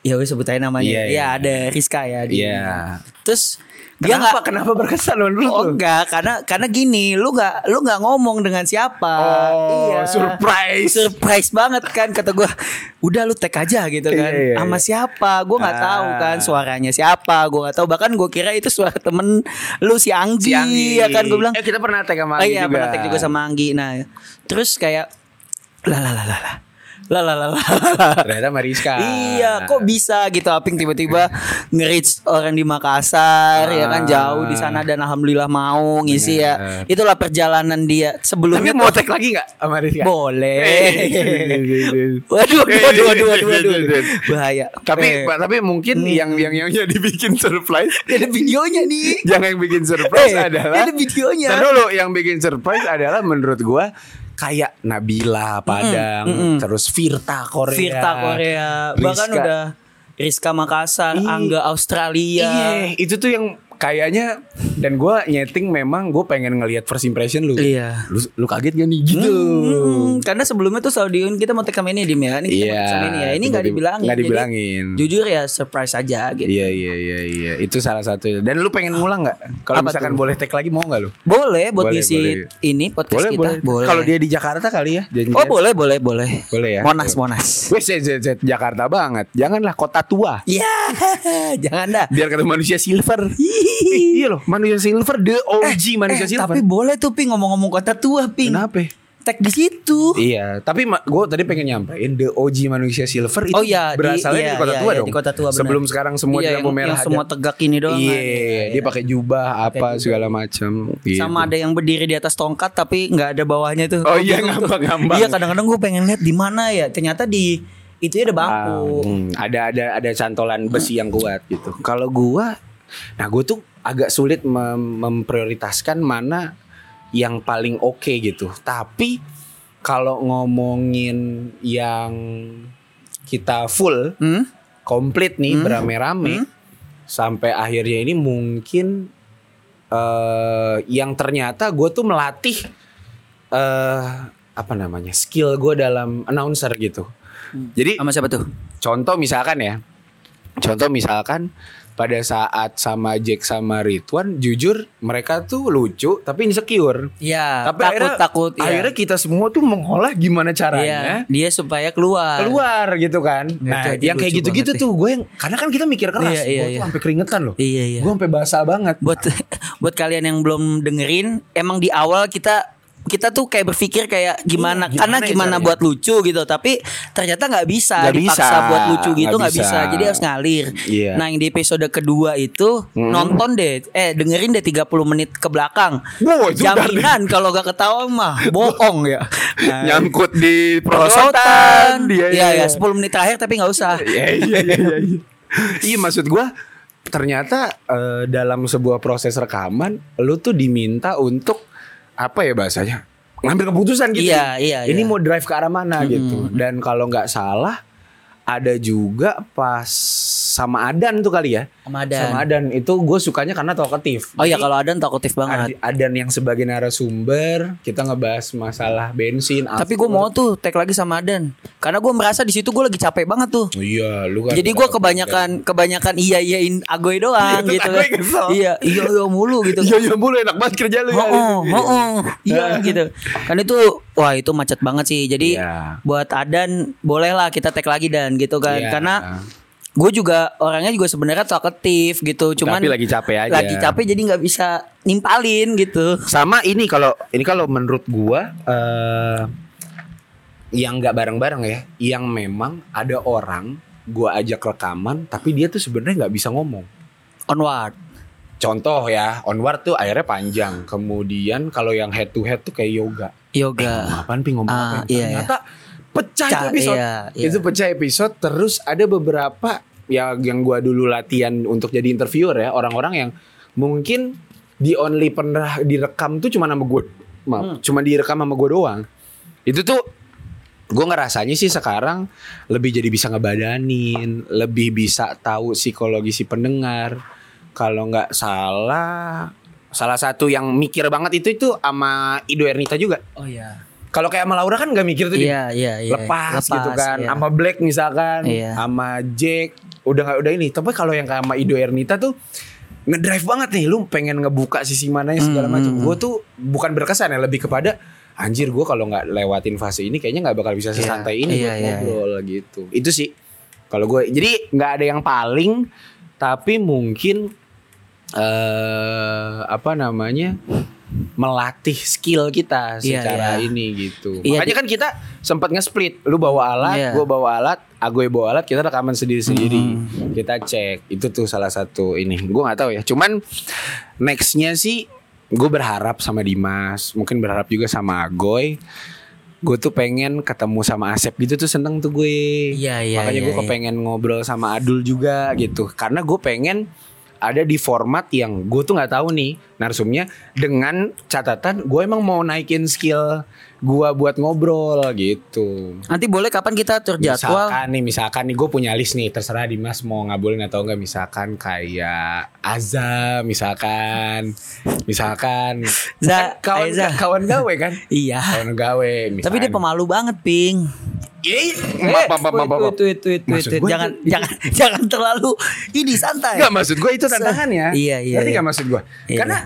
Ya wes sebut aja namanya Iya, Ya iya. ada Rizka ya di- Iya. Terus dia Kenapa? nggak Kenapa berkesan menurut Oh lu? enggak, karena karena gini, lu nggak lu nggak ngomong dengan siapa. Oh, surprise. Surprise banget kan kata gua. Udah lu tag aja gitu kan. Iya, iya, Sama iya. siapa? Gua nggak Ah. tahu kan suaranya siapa. Gua nggak tahu bahkan gua kira itu suara temen lu si Anggi, Si Anggi. ya kan gua bilang. Eh kita pernah tag sama Oh Anggi iya, juga. pernah tag juga sama Anggi. Nah, terus kayak lah lah lah lah lah. Lah lah lah lah. Ternyata Mariska. Iya, kok bisa gitu Aping tiba-tiba nge-reach orang di Makassar ya kan Ah. jauh di sana dan alhamdulillah mau ngisi ya. Itulah perjalanan dia Tapi sebelumnya mau tuh- tag lagi gak sama Rizka? boleh. Eh. waduh, waduh, waduh, waduh, waduh, waduh. Bahaya. Tapi Eh, tapi mungkin yang yang yang yang dibikin surprise ada videonya nih. yang yang bikin surprise Eh, adalah ada videonya. Dulu yang bikin surprise adalah menurut gua kayak Nabila Padang, terus Virta Korea. Virta Korea, bahkan udah Rizka Makassar, Ih. Angga Australia. Iya, itu tuh yang kayaknya dan gua nyeting memang gue pengen ngelihat first impression lu. Iya. Lu, lu kaget gak nih gitu? Hmm, karena sebelumnya tuh selalu diun kita mau sama ini dim ya. Ini kita mau sama ini ya. Ini nggak dibilangin. Nggak Jadi, dibilangin. jujur ya surprise aja gitu. Iya iya iya iya itu salah satu. Dan lu pengen ngulang nggak? Kalau misalkan tuh? boleh tag lagi mau nggak lu? Boleh buat Boleh, ngisi boleh. ini podcast kita. Boleh. Kalau dia di Jakarta kali ya. Oh boleh boleh boleh. Boleh ya? Monas Monas. Wes Jakarta banget. Janganlah kota tua. Ya jangan dah. Biar kata manusia silver. Eh, iya loh, manusia silver the OG manusia Eh, silver. tapi boleh tuh ping ngomong-ngomong kota tua ping. Kenapa? Tag di situ. Iya, tapi gue tadi pengen nyampein the OG manusia silver itu Oh iya, di- berasalnya iya, di kota iya, tua iya, dong. di kota tua, benar. Sebelum sekarang semua Iya, di lampu merah yang semua tegak ini doang Iya, kan. Iya, dia pakai jubah apa jubah. segala macam. Gitu. Sama ada yang berdiri di atas tongkat tapi nggak ada bawahnya tuh. Oh iya, bingung tuh. ngambang-ngambang. Iya kadang-kadang gue pengen lihat di mana ya. Ternyata di itu ada bangku. Hmm, ada ada ada cantolan besi yang kuat gitu. Kalau gua, nah gue tuh agak sulit mem- memprioritaskan mana yang paling oke gitu. Tapi kalau ngomongin yang kita full, Hmm? komplit nih berame-rame sampai akhirnya ini mungkin eh yang ternyata gue tuh melatih eh apa namanya skill gue dalam announcer gitu. Jadi Sama siapa tuh? contoh misalkan ya, contoh misalkan pada saat sama Jack sama Ridwan, jujur mereka tuh lucu tapi insecure. Iya, Tapi takut akhirnya, takut ya. akhirnya kita semua tuh mengolah gimana Iya, caranya dia supaya keluar. keluar gitu kan. Nah, yang kayak gitu-gitu tuh gue yang karena kan kita mikir keras, Iya, iya, gue tuh iya. sampai keringetan loh. Iya, iya. Gue sampai basah banget. Buat buat kalian yang belum dengerin, emang di awal kita kita tuh kayak berpikir kayak gimana, Iya, karena gimana ya gimana caranya? buat lucu gitu, tapi ternyata nggak bisa Nggak dipaksa bisa, buat lucu gitu nggak bisa. bisa. jadi harus ngalir. Iya. Nah yang di episode kedua itu nonton deh, eh dengerin deh 30 menit ke belakang. Wow, Jaminan kalau gak ketawa mah bohong ya. Nah, Nyangkut di prosotan. prosotan. Iya Iya, ya, 10 menit terakhir tapi nggak usah. Iya iya iya iya. iya. Iya maksud gua ternyata eh, dalam sebuah proses rekaman lu tuh diminta untuk apa ya bahasanya? ngambil keputusan gitu. Iya, iya, Ini iya. mau drive ke arah mana gitu. Dan kalau nggak salah ada juga pas sama Adan tuh kali ya. Sama Adan. Sama Adan itu gue sukanya karena talkative. Oh iya kalau Adan talkative banget. Ad- Adan yang sebagai narasumber kita ngebahas masalah bensin. Tapi gue mau tuh tag lagi sama Adan. Karena gue merasa di situ gue lagi capek banget tuh. Oh iya, lu kan. Jadi gue kebanyakan kebanyakan iya iyain agoy doang gitu Agoy kan. kesel. Iya, iya iya mulu gitu. Iya iya mulu enak banget kerja lu ya. Oh, oh, oh, iya gitu. Kan itu wah itu macet banget sih. Jadi Iya. buat Adan bolehlah kita tag lagi dan gitu kan. Iya. Karena gue juga orangnya juga sebenarnya talkative gitu. Cuman Tapi lagi capek aja. Lagi capek jadi nggak bisa nimpalin gitu. Sama ini kalau ini kalau menurut gua eh yang nggak bareng-bareng ya, yang memang ada orang gua ajak rekaman tapi dia tuh sebenarnya nggak bisa ngomong. Onward. Contoh ya, onward tuh akhirnya panjang. Kemudian kalau yang head to head tuh kayak yoga. Yoga. Apaan pi ngomong Ah, apa? iya, Ternyata pecah itu Ca- episode. iya, iya. Itu pecah episode terus ada beberapa ya yang gua dulu latihan untuk jadi interviewer ya, orang-orang yang mungkin di only pernah direkam tuh cuma nama gue Hmm. maaf, cuma direkam sama gue doang. Itu tuh gue ngerasanya sih sekarang lebih jadi bisa ngebadanin, lebih bisa tahu psikologi si pendengar. Kalau nggak salah, salah satu yang mikir banget itu itu sama Ido Ernita juga. Oh iya. Kalau kayak sama Laura kan nggak mikir tuh dia. Iya, iya, iya. lepas, gitu kan. iya. Sama Black misalkan, Iya. sama Jack udah nggak udah ini. Tapi kalau yang kayak sama Ido Ernita tuh ngedrive banget nih. Lu pengen ngebuka sisi mananya segala Hmm, macam. Gue tuh bukan berkesan ya lebih kepada anjir gue kalau nggak lewatin fase ini kayaknya nggak bakal bisa sesantai ini Iya, buat iya, ngobrol gitu. Itu sih kalau gue jadi nggak ada yang paling tapi mungkin eh apa namanya melatih skill kita Iya, secara iya. ini gitu. Iya, Makanya kan kita sempat nge-split. Lu bawa alat, Iya. gue bawa alat, Agoy bawa alat, kita rekaman sendiri-sendiri. Mm-hmm. Kita cek. Itu tuh salah satu ini. Gue nggak tahu ya. Cuman nextnya sih gue berharap sama Dimas, mungkin berharap juga sama Agoy. Gue tuh pengen ketemu sama Asep gitu tuh seneng tuh gue. Iya, iya, Makanya iya, gue iya. kepengen ngobrol sama Adul juga gitu. Karena gue pengen ada di format yang gue tuh nggak tahu nih narsumnya dengan catatan gue emang mau naikin skill gue buat ngobrol gitu. Nanti boleh kapan kita atur jadwal? Misalkan nih, misalkan nih gue punya list nih, terserah Dimas mau ngabulin atau enggak. Misalkan kayak Aza, misalkan, misalkan, Za, kan kawan Aiza. kawan gawe kan, Iya. kawan gawe. Misalkan. Tapi dia pemalu banget, Ping. Eh, maaf. itu, itu, itu, Maksud itu, gua jangan, itu- jangan, jangan terlalu ini santai. Enggak maksud gue itu tantangannya. Iya, iya, Ngerti iya. nggak maksud gue? Iya. Karena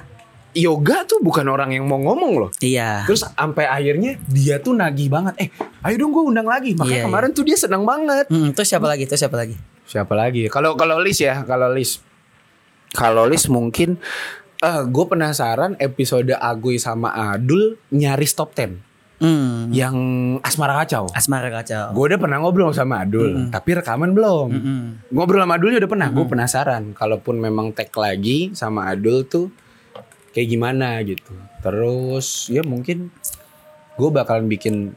yoga tuh bukan orang yang mau ngomong loh. Iya. Terus sampai akhirnya dia tuh nagih banget. Eh, ayo dong gue undang lagi. Makanya Iya, kemarin tuh dia senang banget. Hmm, terus siapa lagi? Terus siapa lagi? Siapa lagi? Kalau kalau list ya, kalau list. Kalau list mungkin eh gue penasaran episode Agoy sama Adul nyaris top 10 Hmm. yang Asmara Kacau. Asmara kacau. Gue udah pernah ngobrol sama Adul, tapi rekaman belum. Mm-mm. Ngobrol sama Adul udah pernah. Gue penasaran, kalaupun memang tag lagi sama Adul tuh kayak gimana gitu. Terus ya mungkin gue bakalan bikin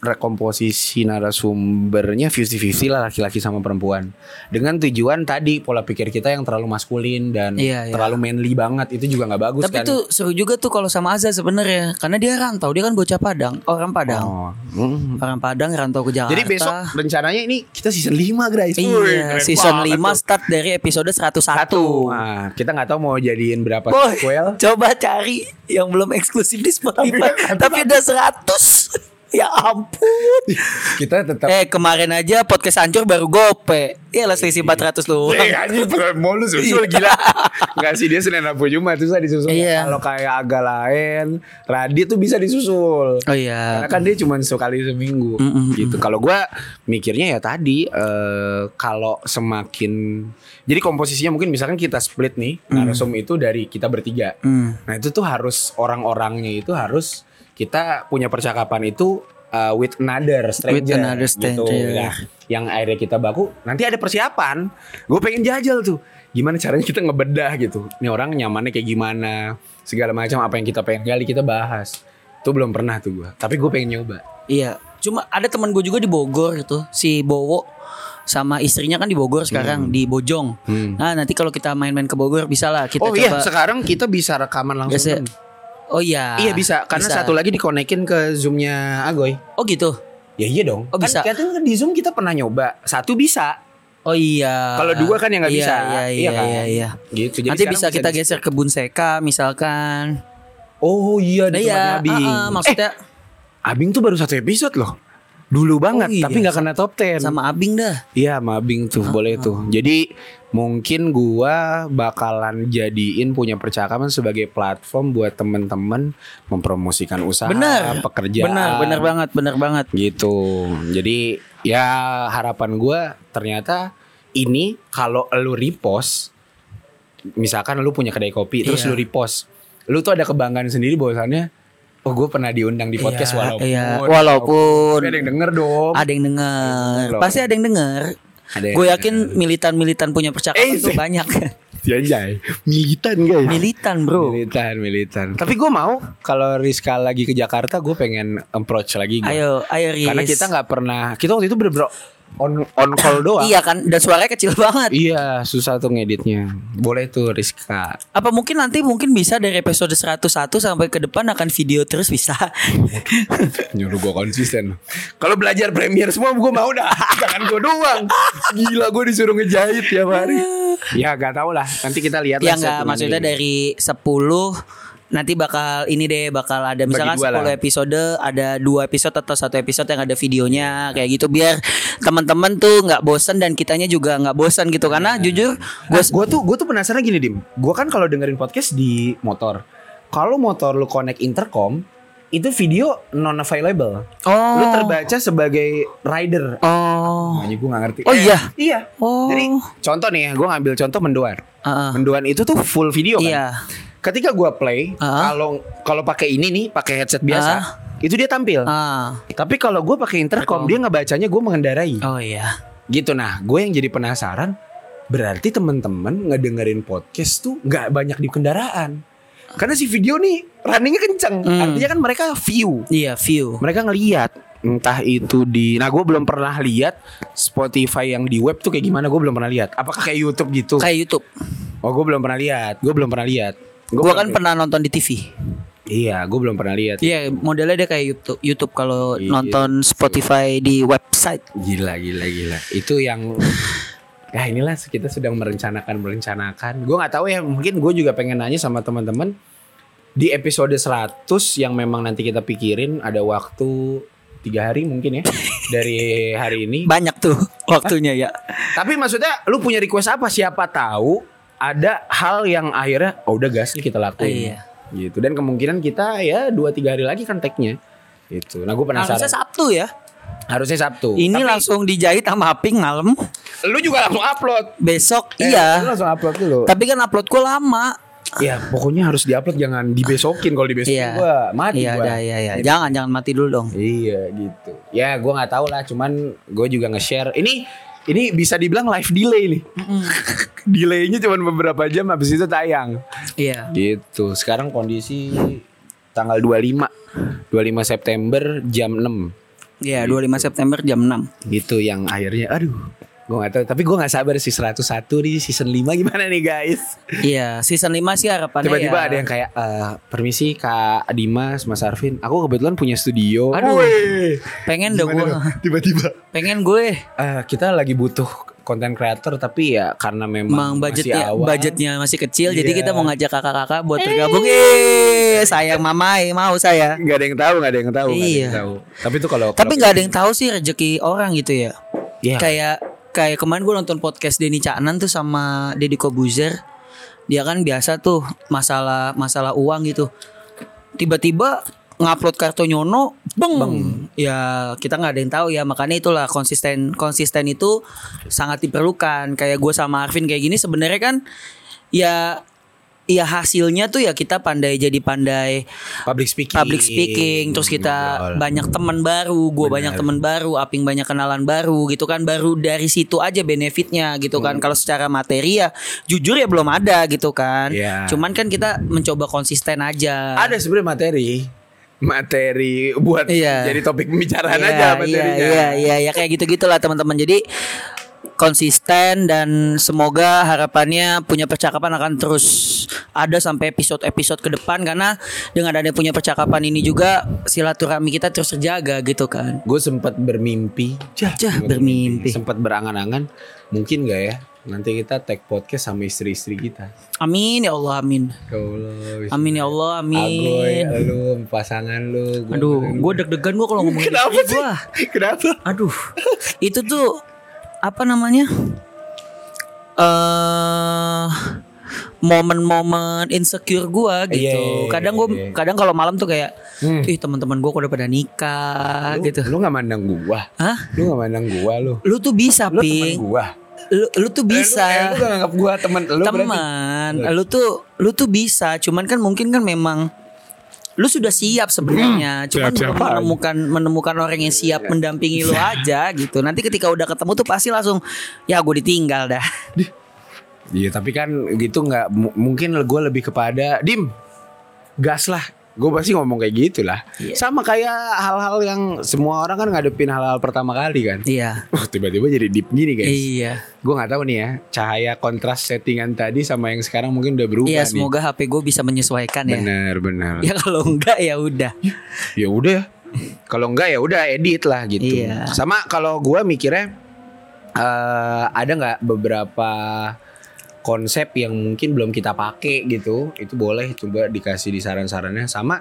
rekomposisi narasumbernya 50-50 lah laki-laki sama perempuan. Dengan tujuan tadi pola pikir kita yang terlalu maskulin dan Iya, iya. terlalu manly banget itu juga nggak bagus Tapi kan. tuh seru juga tuh kalau sama Azza sebenarnya, karena dia rantau, dia kan bocah Padang, orang Padang. Oh, mm. Orang Padang rantau ke Jakarta. Jadi besok rencananya ini kita season 5 guys. Iya, keren season banget 5 tuh. start dari episode 101. Satu. Nah, kita nggak tahu mau jadiin berapa Boy, sequel. coba cari yang belum eksklusif di Spotify. Tapi- Tapi udah 100. Ya ampun. Kita tetap Eh kemarin aja podcast hancur baru gope. Ya lah selisih 400 lu. Eh anjing mau lu susul gila Enggak sih dia Senin Rabu Jumat Susah disusul Iya. Kalau kayak agak lain Radit tuh bisa disusul Oh iya. Karena kan dia cuma sekali seminggu Mm-mm. gitu. Kalau gua mikirnya ya tadi eh, kalau semakin jadi komposisinya mungkin misalkan kita split nih narasum itu dari kita bertiga. Hmm. Nah itu tuh harus orang-orangnya itu harus kita punya percakapan itu uh, with another stranger, another gitu. stranger. Nah, yang akhirnya kita baku, nanti ada persiapan. Gue pengen jajal tuh. Gimana caranya kita ngebedah gitu. Ini orang nyamannya kayak gimana, segala macam apa yang kita pengen gali kita bahas. Itu belum pernah tuh gue. Tapi gue pengen nyoba. Iya, cuma ada teman gue juga di Bogor itu, si Bowo sama istrinya kan di Bogor sekarang di Bojong. Hmm. Nah, nanti kalau kita main-main ke Bogor bisa lah kita oh iya, coba. sekarang kita bisa rekaman langsung. Biasa-? Oh iya. Iya bisa, karena Bisa. satu lagi dikonekin ke zoomnya Agoy. Oh gitu. Ya iya dong. Oh, bisa. Kan, kan di zoom kita pernah nyoba. Satu bisa. Oh iya. Kalau dua kan yang nggak Iya, bisa. Iya iya Iya kan? iya. iya. Gitu. Jadi Nanti bisa kita di- geser ke Bunseka misalkan. Oh iya Nah, di iya, tempatnya Abing. ah, ah, maksudnya Eh, Abing tuh baru satu episode loh. Dulu banget, Oh, iya. tapi nggak kena top 10. sama Abing dah. Iya, sama Abing tuh boleh tuh. Jadi mungkin gua bakalan jadiin punya percakapan sebagai platform buat temen-temen mempromosikan usaha, Bener. pekerjaan. Benar, benar banget, benar banget. gitu. Jadi ya harapan gua ternyata ini kalau lu repost, misalkan lu punya kedai kopi, terus Iya. lu repost, lu tuh ada kebanggaan sendiri bahwasannya, oh gue pernah diundang di podcast Iya, walaupun, iya. Walaupun. Ada yang denger dong. Ada yang denger. Loh. Pasti ada yang denger. Gue yakin militan-militan punya percakapan Eh, tuh sih. banyak. Janjay, militan guys. militan bro. Militan, militan. Tapi gue mau kalau Rizka lagi ke Jakarta, gue pengen approach lagi. gua. Ayo, ayo Riz. Karena kita nggak pernah, kita waktu itu bener-bener on on call doang. Iya kan, dan suaranya kecil banget. Iya, susah tuh ngeditnya. Boleh tuh Rizka. Apa mungkin nanti mungkin bisa dari episode 101 sampai ke depan akan video terus bisa. Nyuruh gue konsisten. Kalau belajar Premiere semua gue mau dah. Jangan gue doang. Gila gue disuruh ngejahit tiap hari. ya gak tau lah. Nanti kita lihat ya lah settingannya maksudnya dari 10 nanti bakal ini deh bakal ada misalkan dua 10 lah. episode ada dua episode atau satu episode yang ada videonya kayak gitu biar teman-teman tuh nggak bosan dan kitanya juga nggak bosan gitu karena jujur gue gue tuh gue tuh penasaran gini dim. Gue kan kalau dengerin podcast di motor. Kalau motor lu connect intercom itu video non available. oh Lu terbaca sebagai rider. oh Makanya gue gak ngerti. Oh, iya? Iya. Oh. Jadi contoh nih ya, gue ngambil contoh mendoan. Heeh. Mendoan itu tuh full video kan. iya Ketika gua play, Ah. kalau kalau pakai ini nih, pakai headset biasa, Ah. itu dia tampil. ah Tapi kalau gua pakai intercom, dia ngebacanya gue mengendarai. oh iya Gitu nah, gue yang jadi penasaran, berarti temen-temen ngedengerin podcast tuh nggak banyak di kendaraan. Karena si video nih runningnya kenceng, Hmm. artinya kan mereka view, iya view mereka ngeliat. Entah itu di, nah gue belum pernah lihat Spotify yang di web tuh kayak gimana, gue belum pernah lihat. Apakah kayak YouTube gitu? kayak YouTube Oh, gue belum pernah lihat, gue belum pernah lihat. Gue kan pernah nonton di TV Iya, gue belum pernah lihat. Iya, modelnya dia kayak YouTube. YouTube kalau Iya. nonton Spotify di website. Gila, gila, gila. Itu yang Ya inilah kita sedang merencanakan merencanakan. Gue nggak tahu ya, mungkin gue juga pengen nanya sama teman-teman di episode 100 yang memang nanti kita pikirin ada waktu tiga hari mungkin ya dari hari ini. Banyak tuh waktunya ya. Tapi maksudnya lu punya request apa? Siapa tahu ada hal yang akhirnya oh udah gas kita lakuin. Iya. Gitu. Dan kemungkinan kita ya dua tiga hari lagi kan tag-nya. Gitu. Nah gue penasaran. Harusnya Sabtu ya. Harusnya Sabtu. Ini Tapi langsung dijahit sama Aping malam. lu juga langsung upload. Besok Eh, lu iya. langsung upload dulu. Tapi kan uploadku lama. Ya pokoknya harus diupload jangan dibesokin kalau dibesokin Iya. gua mati Iya, gua. iya, iya, iya. Jangan jangan mati dulu dong. Iya gitu. Ya gua nggak tahu lah cuman gue juga nge-share. Ini ini bisa dibilang live delay nih. Delaynya cuma beberapa jam habis itu tayang. Iya. Gitu. Sekarang kondisi tanggal 25 25 September jam 6 Iya, 25 September jam 6. gitu yang akhirnya aduh gue gak tahu tapi gue gak sabar sih 101 di season 5 gimana nih guys Iya, season 5 sih harapannya tiba-tiba ya. ada yang kayak eh, permisi kak Dimas Mas Arvin aku kebetulan punya studio Aduh. Woi. pengen dong gue. tiba-tiba Pengen gue. Eh, kita lagi butuh konten creator tapi ya karena memang Emang budgetnya masih awal, budgetnya masih kecil jadi Iya. kita mau ngajak kakak-kakak buat bergabung. Eh, sayang mamai mau saya. nggak ada yang tahu nggak ada yang tahu nggak ada yang Iya. tahu tapi itu kalau Tapi kalau- nggak ada yang tahu sih rezeki orang gitu ya. Iya. Kayak kayak kemarin gue nonton podcast Denny Caknan tuh sama Deddy Kobuzer. Dia kan biasa tuh masalah masalah uang gitu. Tiba-tiba ngupload kartu nyono, beng. Ya kita nggak ada yang tahu ya. Makanya itulah konsisten konsisten itu sangat diperlukan. Kayak gue sama Arvin kayak gini sebenarnya kan ya ya hasilnya tuh ya kita pandai jadi pandai Public speaking. public speaking terus kita Betul. banyak teman baru gue banyak teman baru aping banyak kenalan baru gitu kan baru dari situ aja benefitnya gitu kan Hmm. kalau secara materi ya jujur ya belum ada gitu kan Iya. cuman kan kita mencoba konsisten aja Ada sebenarnya materi. Materi buat Iya. jadi topik pembicaraan Iya, aja iya materinya. iya iya ya kayak gitu gitulah teman-teman jadi konsisten dan semoga harapannya punya percakapan akan terus ada sampai episode-episode ke depan karena dengan adanya punya percakapan ini juga silaturahmi kita terus terjaga gitu kan. Gue sempat bermimpi, jah, Jah, bermimpi. sempat berangan-angan, mungkin gak ya nanti kita tag podcast sama istri-istri kita. Amin ya Allah amin. Ya Allah, Amin ya Allah Agoy, amin. lu, pasangan lu. gua Aduh, gue deg-degan gue kalau ngomong Kenapa sih? gua. Kenapa? Aduh, itu tuh apa namanya? Eh momen-momen insecure gua gitu. Iya, iya, iya, kadang gua iya. kadang kalau malam tuh kayak Hmm. ih teman-teman gua kok udah pada nikah Lu, gitu. Lu gak mandang gua. Hah? Lu gak mandang gua lu. Lu tuh bisa, Lu temen Ping. gua. Lu, lu tuh Eh, bisa. lu, eh, lu gak nganggap gua temen lu teman lu tuh lu tuh bisa cuman kan mungkin kan memang lu sudah siap sebenarnya. Cuman belum aja. menemukan menemukan orang yang siap mendampingi lu aja gitu. Nanti ketika udah ketemu tuh pasti langsung ya gue ditinggal dah. Iya tapi kan gitu nggak mu- mungkin gue lebih kepada dim gas lah gue pasti ngomong kayak gitu lah Iya. sama kayak hal-hal yang semua orang kan ngadepin hal-hal pertama kali kan. Iya. Wah, tiba-tiba jadi deep gini guys. Iya. Gue nggak tahu nih ya cahaya kontras settingan tadi sama yang sekarang mungkin udah berubah iya semoga HP gue bisa menyesuaikan ya. Bener bener ya kalau enggak ya udah. Ya udah. Ya. kalau enggak ya udah edit lah gitu. Iya. sama kalau gue mikirnya eh ada nggak beberapa konsep yang mungkin belum kita pakai gitu itu boleh coba dikasih di saran-sarannya sama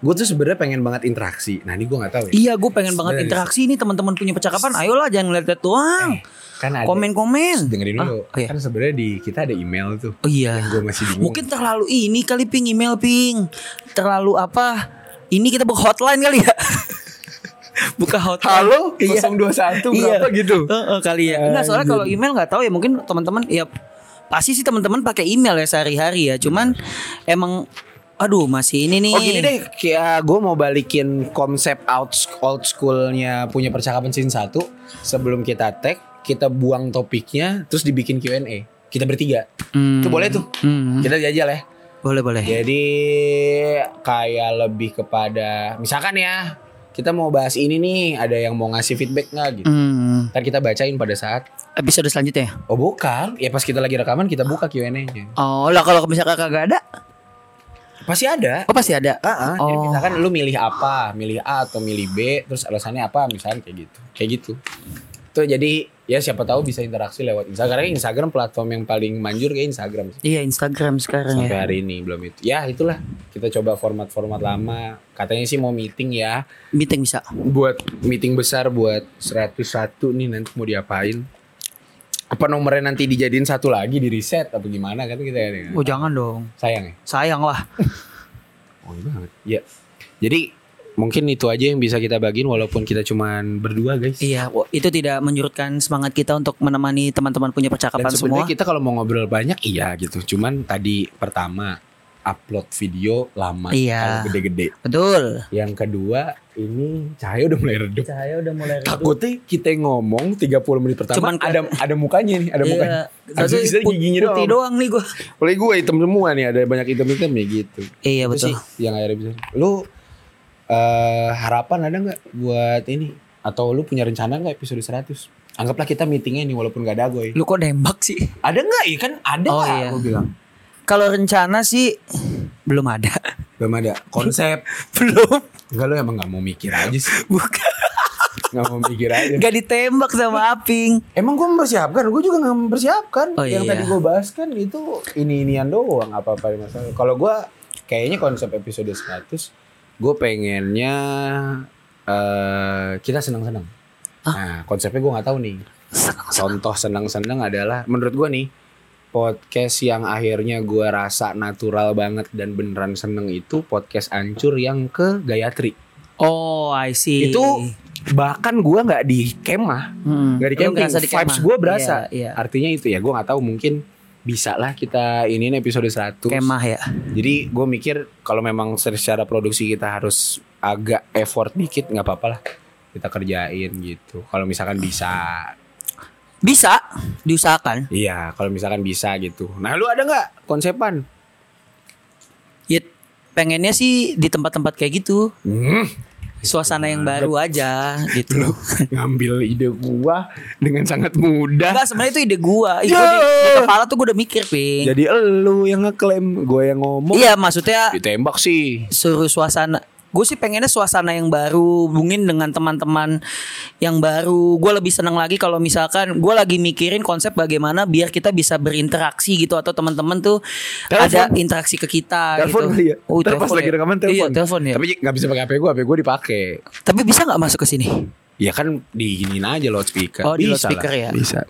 gue tuh sebenarnya pengen banget interaksi nah ini gue nggak tahu ya iya gue pengen banget Sebenarnya- interaksi nih teman-teman punya percakapan ayolah jangan lihat doang kan ada komen-komen dengerin dulu Ah, oh iya. kan sebenarnya di kita ada email tuh oh iya gue masih bingung Mungkin terlalu ini kali ping email ping. Terlalu apa? Ini kita buka hotline kali ya. buka hotline. halo Iya. 021 Iya. berapa gitu Heeh, kali ya. Enggak, soalnya kalau email nggak tahu ya mungkin teman-teman ya pasti sih teman-teman pakai email ya sehari-hari ya. Cuman emang aduh masih ini nih. Oh gini deh, kayak gue mau balikin konsep out old schoolnya punya percakapan scene satu sebelum kita tag, kita buang topiknya, terus dibikin Q&A. Kita bertiga, Hmm. itu boleh tuh. Hmm. Kita jajal ya. Boleh boleh. Jadi kayak lebih kepada, misalkan ya, kita mau bahas ini nih, ada yang mau ngasih feedback nggak gitu? Hmm. Ntar kita bacain pada saat. Episode selanjutnya. ya? Oh bukan, ya pas kita lagi rekaman kita buka Q&A-nya. Oh lah kalau misalkan kagak ada, Pasti ada. oh pasti ada. Ah, ah. Jadi Oh. misalkan lu milih apa, milih A atau milih B, terus alasannya apa, misalnya kayak gitu, kayak gitu. Tuh jadi ya siapa tahu bisa interaksi lewat Instagram. Karena Instagram platform yang paling manjur kayak Instagram. Iya Instagram sekarang Sampai ya. hari ini belum itu. Ya itulah kita coba format-format lama. Katanya sih mau meeting ya, Meeting bisa. buat meeting besar buat 101 nih nanti mau diapain. Apa nomornya nanti dijadiin satu lagi di reset atau gimana kan kita ya. Oh jangan dong. Sayang ya. Sayang lah. Oh iya banget. Ya. Jadi mungkin itu aja yang bisa kita bagiin walaupun kita cuman berdua guys. Iya, itu tidak menyurutkan semangat kita untuk menemani teman-teman punya Dan percakapan semua. sebenarnya kita kalau mau ngobrol banyak iya gitu. Cuman tadi pertama upload video lama Iya. kalau gede-gede. Betul. Yang kedua ini cahaya udah mulai redup. Cahaya udah mulai Takutnya kita ngomong 30 menit pertama Cuman ada ada mukanya nih, ada mukanya. Habis itu bisa giginya putih doang. doang nih gua. Oleh gue hitam semua nih, ada banyak hitam-hitam ya gitu. Iya Itu betul. sih yang akhirnya bisa. Lu eh harapan ada nggak buat ini? Atau lu punya rencana nggak episode 100? Anggaplah kita meetingnya nih walaupun gak ada gue. Lu kok nembak sih? Ada nggak? Iya kan ada Oh, lah, iya. gue bilang. Kalau rencana sih belum ada. Belum ada konsep. belum. Enggak lu emang gak mau mikir aja sih. Bukan. Gak mau mikir aja. Gak ditembak sama Aping. Emang gue mempersiapkan, gue juga gak mempersiapkan. Oh, Yang iya. tadi gue bahas kan itu ini-inian doang apa-apa masalah. Kalau gue kayaknya konsep episode 100 gue pengennya eh kita senang-senang. Nah konsepnya gue nggak tahu nih. Contoh senang-senang adalah menurut gue nih podcast yang akhirnya gue rasa natural banget dan beneran seneng itu podcast ancur yang ke Gayatri. Oh, I see. Itu bahkan gue nggak di kemah Hmm. Gak di Lu camping, ngerasa di vibes kemah. gue berasa. Iya, iya. Artinya itu ya, gue nggak tahu mungkin bisa lah kita ini episode 100 Kemah ya. Jadi gue mikir kalau memang secara produksi kita harus agak effort dikit nggak apa-apa lah kita kerjain gitu. Kalau misalkan bisa, Bisa diusahakan. iya. Kalau misalkan bisa gitu. Nah lu ada nggak konsepan? Ya pengennya sih di tempat-tempat kayak gitu. Hmm, Suasana yang baru aja gitu. ngambil ide gua dengan sangat mudah. Enggak sebenarnya itu ide gua. Ya. gua di, di kepala tuh gua udah mikir, Ping. Jadi elu yang ngeklaim, gue yang ngomong. Iya, maksudnya Ditembak sih. suruh suasana gue sih pengennya suasana yang baru hubungin dengan teman-teman yang baru gue lebih senang lagi kalau misalkan gue lagi mikirin konsep bagaimana biar kita bisa berinteraksi gitu atau teman-teman tuh Telepon. ada interaksi ke kita Telepon gitu. kali ya. Oh, Ntar pas telepon lagi ya. rekaman telepon. Iya, telepon ya. Tapi nggak bisa pakai HP gue, HP gue dipakai. Tapi bisa nggak masuk ke sini? Ya kan diginin aja loudspeaker. Oh, di Bisa loudspeaker lah. ya? Bisa.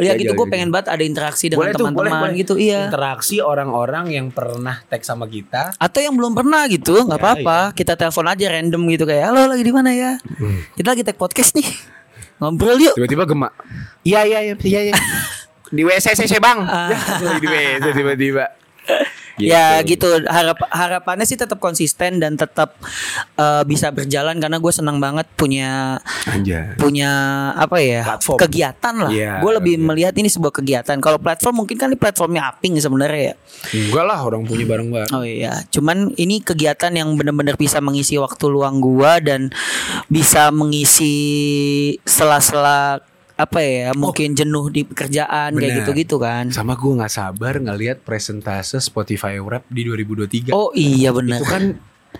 Ya Kayak gitu gue gitu. pengen banget ada interaksi dengan teman-teman gitu. Iya. Interaksi orang-orang yang pernah tag sama kita. Atau yang belum pernah gitu, nggak Ya, apa-apa. Kita telepon aja random gitu kayak, halo lagi di mana ya? Kita lagi tag podcast nih, ngobrol yuk. Tiba-tiba gemak. Iya, iya, iya, iya, iya. di WC CC bang. Ah. Ya, lagi di WC tiba-tiba. Ya gitu harap harapannya sih tetap konsisten dan tetap eh, bisa berjalan karena gue senang banget punya Anjay. punya apa ya Platform. kegiatan lah. Iya, gue lebih iya. melihat ini sebuah kegiatan. Kalau platform mungkin kan ini platformnya Aping sebenarnya ya. Enggak lah, orang punya bareng-bareng. Oh iya, cuman ini kegiatan yang benar-benar bisa mengisi waktu luang gua dan bisa mengisi sela-sela apa ya mungkin jenuh di pekerjaan kayak Benar. gitu-gitu kan. Sama gue nggak sabar ngelihat presentase Spotify Rap di 2023. Oh iya benar. Itu kan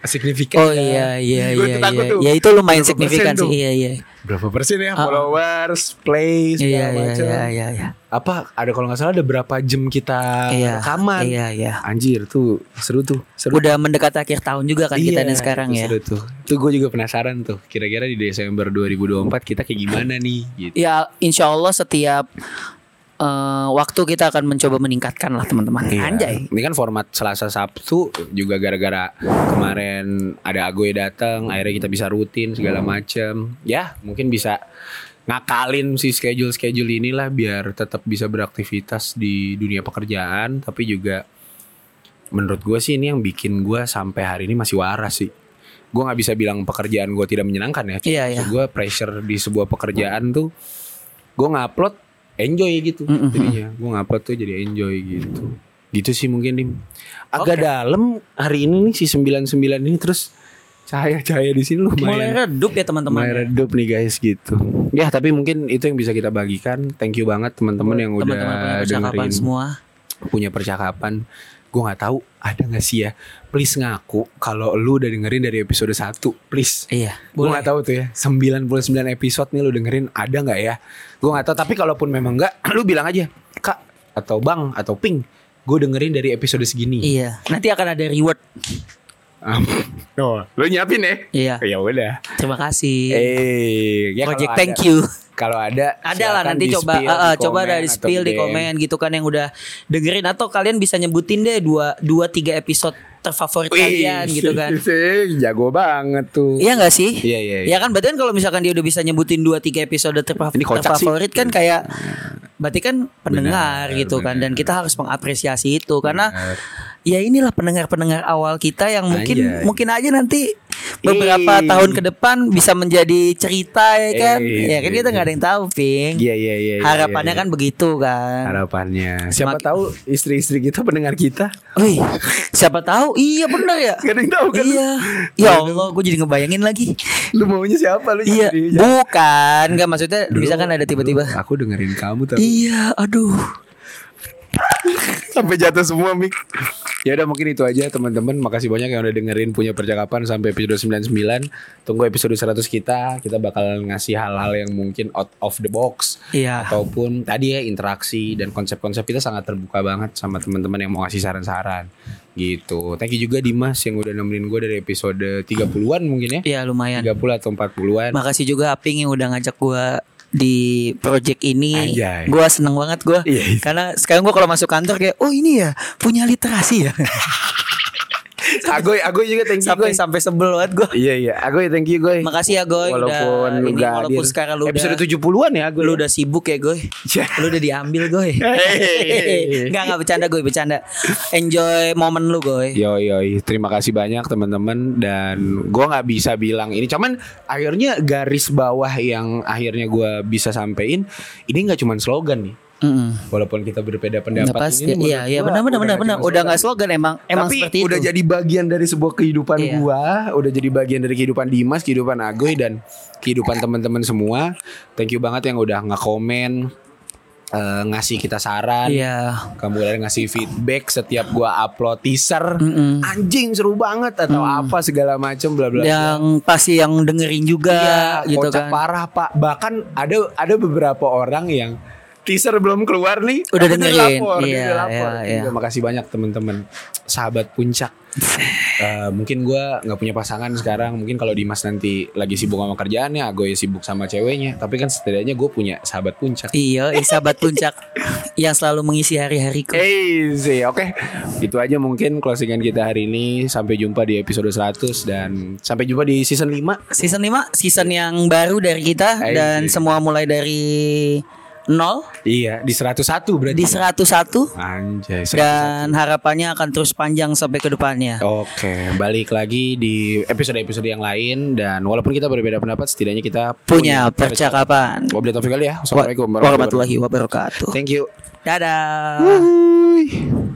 signifikan. Oh kan? iya iya iya iya. tuh. Ya itu lumayan Berapa signifikan sih. tuh? Iya iya. Berapa persen ya Ah, ah. followers, plays, segala Iya iya macam. iya iya iya. Apa ada kalau nggak salah ada berapa jam kita Iya. rekaman? Iya iya. Anjir tuh seru tuh. Seru. Udah mendekati akhir tahun juga kan kita Iya, nih sekarang itu ya. Seru tuh. Itu gue juga penasaran tuh. Kira-kira di Desember 2024 kita kayak gimana nih? Gitu. Ya insya Allah setiap eh, waktu kita akan mencoba meningkatkan lah teman-teman. Iya. Anjay. Ini kan format Selasa Sabtu juga gara-gara kemarin ada Agoy datang, akhirnya kita bisa rutin segala macem. Ya, mungkin bisa ngakalin si schedule-schedule inilah biar tetap bisa beraktivitas di dunia pekerjaan, tapi juga menurut gue sih ini yang bikin gue sampai hari ini masih waras sih. Gue nggak bisa bilang pekerjaan gue tidak menyenangkan ya. Iya, iya. Gue pressure di sebuah pekerjaan tuh, gue ngupload enjoy gitu. Mm, mm, mm. Jadinya gue ngupload tuh jadi enjoy gitu. Gitu sih mungkin dim. Agak Oke. dalam hari ini nih si 99 ini terus cahaya-cahaya di sini Mulai lumayan. redup ya teman-teman. Mulai redup nih guys gitu. Ya tapi mungkin itu yang bisa kita bagikan. Thank you banget teman-teman yang udah Teman-teman punya percakapan dengerin semua. punya percakapan. Gue nggak tahu ada nggak sih ya. Please ngaku kalau lu udah dengerin dari episode 1 Please. Iya. Gue gak tahu tuh ya 99 episode nih lu dengerin ada nggak ya Gue gak tahu Tapi kalaupun memang nggak Lu bilang aja Kak Atau Bang Atau Ping Gue dengerin dari episode segini Iya. Nanti akan ada reward. Um, oh, Lu nyiapin ya Iya. Ya udah Terima kasih. Eh ya Project thank ada- you. Kalau ada Ada lah nanti coba eh, eh, di coba dari spill di komen gitu kan yang udah dengerin atau kalian bisa nyebutin deh dua dua tiga episode terfavorit Wih, kalian gitu kan. sih, Jago banget tuh Iya gak sih? Iya, iya, iya. Ya kan berarti kan kalau misalkan dia udah bisa nyebutin dua tiga episode terfa- Ini kocak sih. terfavorit kan kayak berarti kan pendengar Benar, gitu kan dan benar. kita harus mengapresiasi itu karena Benar. Ya inilah pendengar-pendengar awal kita yang mungkin Anjay. mungkin aja nanti beberapa Ih. tahun ke depan bisa menjadi cerita ya kan. Eh, ya kan kita nggak ada yang tahu, Ping. Iya iya iya iya, Harapannya iya. kan begitu kan. Harapannya Siapa Mak- tahu istri-istri kita pendengar kita Wih, siapa tahu? Iya benar ya. Gak ada yang tahu kan Iya. Ya Allah, gue jadi ngebayangin lagi. Lu maunya siapa lu Iya, jadi- bukan, nggak maksudnya Dulu- misalkan ada tiba-tiba. Aku dengerin kamu tapi Iya, aduh. sampai jatuh semua mik. Ya udah mungkin itu aja teman-teman. Makasih banyak yang udah dengerin punya percakapan sampai episode 99. Tunggu episode 100 kita. Kita bakal ngasih hal-hal yang mungkin out of the box Iya. ataupun tadi ya interaksi dan konsep-konsep kita sangat terbuka banget sama teman-teman yang mau ngasih saran-saran. Gitu. Thank you juga Dimas yang udah nemenin gue dari episode 30-an mungkin ya. Iya lumayan. 30 atau 40-an. Makasih juga Aping yang udah ngajak gua di project ini. Gua seneng banget gua. Iya, iya. Karena sekarang gua kalau masuk kantor kayak, "Oh, ini ya punya literasi ya." Agoy, Agoy juga thank you sampai Goy. sampai sebel banget gue. Iya iya, Agoy thank you Goy. Makasih ya Goy Walaupun udah ini walaupun hadir. sekarang lu episode udah 70-an ya Agoy. lu udah sibuk ya Goy. Ya. Lu udah diambil Goy. Hehehe. Enggak enggak bercanda Goy, bercanda. Enjoy momen lu Goy. Yo yo, terima kasih banyak teman-teman dan gua nggak bisa bilang ini, cuman akhirnya garis bawah yang akhirnya gua bisa sampein ini nggak cuma slogan nih. Mm-mm. Walaupun kita berbeda Nggak pendapat pasti. ini, Iya, iya benar benar benar nggak benar. Udah enggak slogan emang emang Tapi seperti udah itu. jadi bagian dari sebuah kehidupan Iya. gua, udah jadi bagian dari kehidupan Dimas, kehidupan Agoy dan kehidupan teman-teman semua. Thank you banget yang udah nge-komen eh, ngasih kita saran. Iya. Kamu udah ngasih feedback setiap gua upload teaser. Mm-mm. Anjing seru banget atau apa segala macam bla bla. bla. Yang pasti yang dengerin juga Iya, gitu kan. parah pak. Bahkan ada ada beberapa orang yang teaser belum keluar nih, Udah dengerin. lapor, Iya, udah lapor. iya, iya. Terima kasih banyak teman-teman, sahabat puncak. Eh, mungkin gua nggak punya pasangan sekarang. Mungkin kalau Dimas nanti lagi sibuk sama kerjaannya, gue sibuk sama ceweknya. Tapi kan setidaknya gue punya sahabat puncak. Iya, eh, sahabat puncak yang selalu mengisi hari-hariku. Easy, oke. Itu aja mungkin closingan kita hari ini. Sampai jumpa di episode 100 dan sampai jumpa di season 5. Season 5 season yang baru dari kita Hai. dan semua mulai dari nol Iya, di 101 berarti. di 101 Anjay. 101. dan harapannya akan terus panjang sampai ke depannya. Oke, balik lagi di episode-episode yang lain dan walaupun kita berbeda pendapat, setidaknya kita Punya percakapan. Wabillahi taufiq wal hidayah. Assalamualaikum Warahmatullahi wabarakatuh. Thank you. Dadah.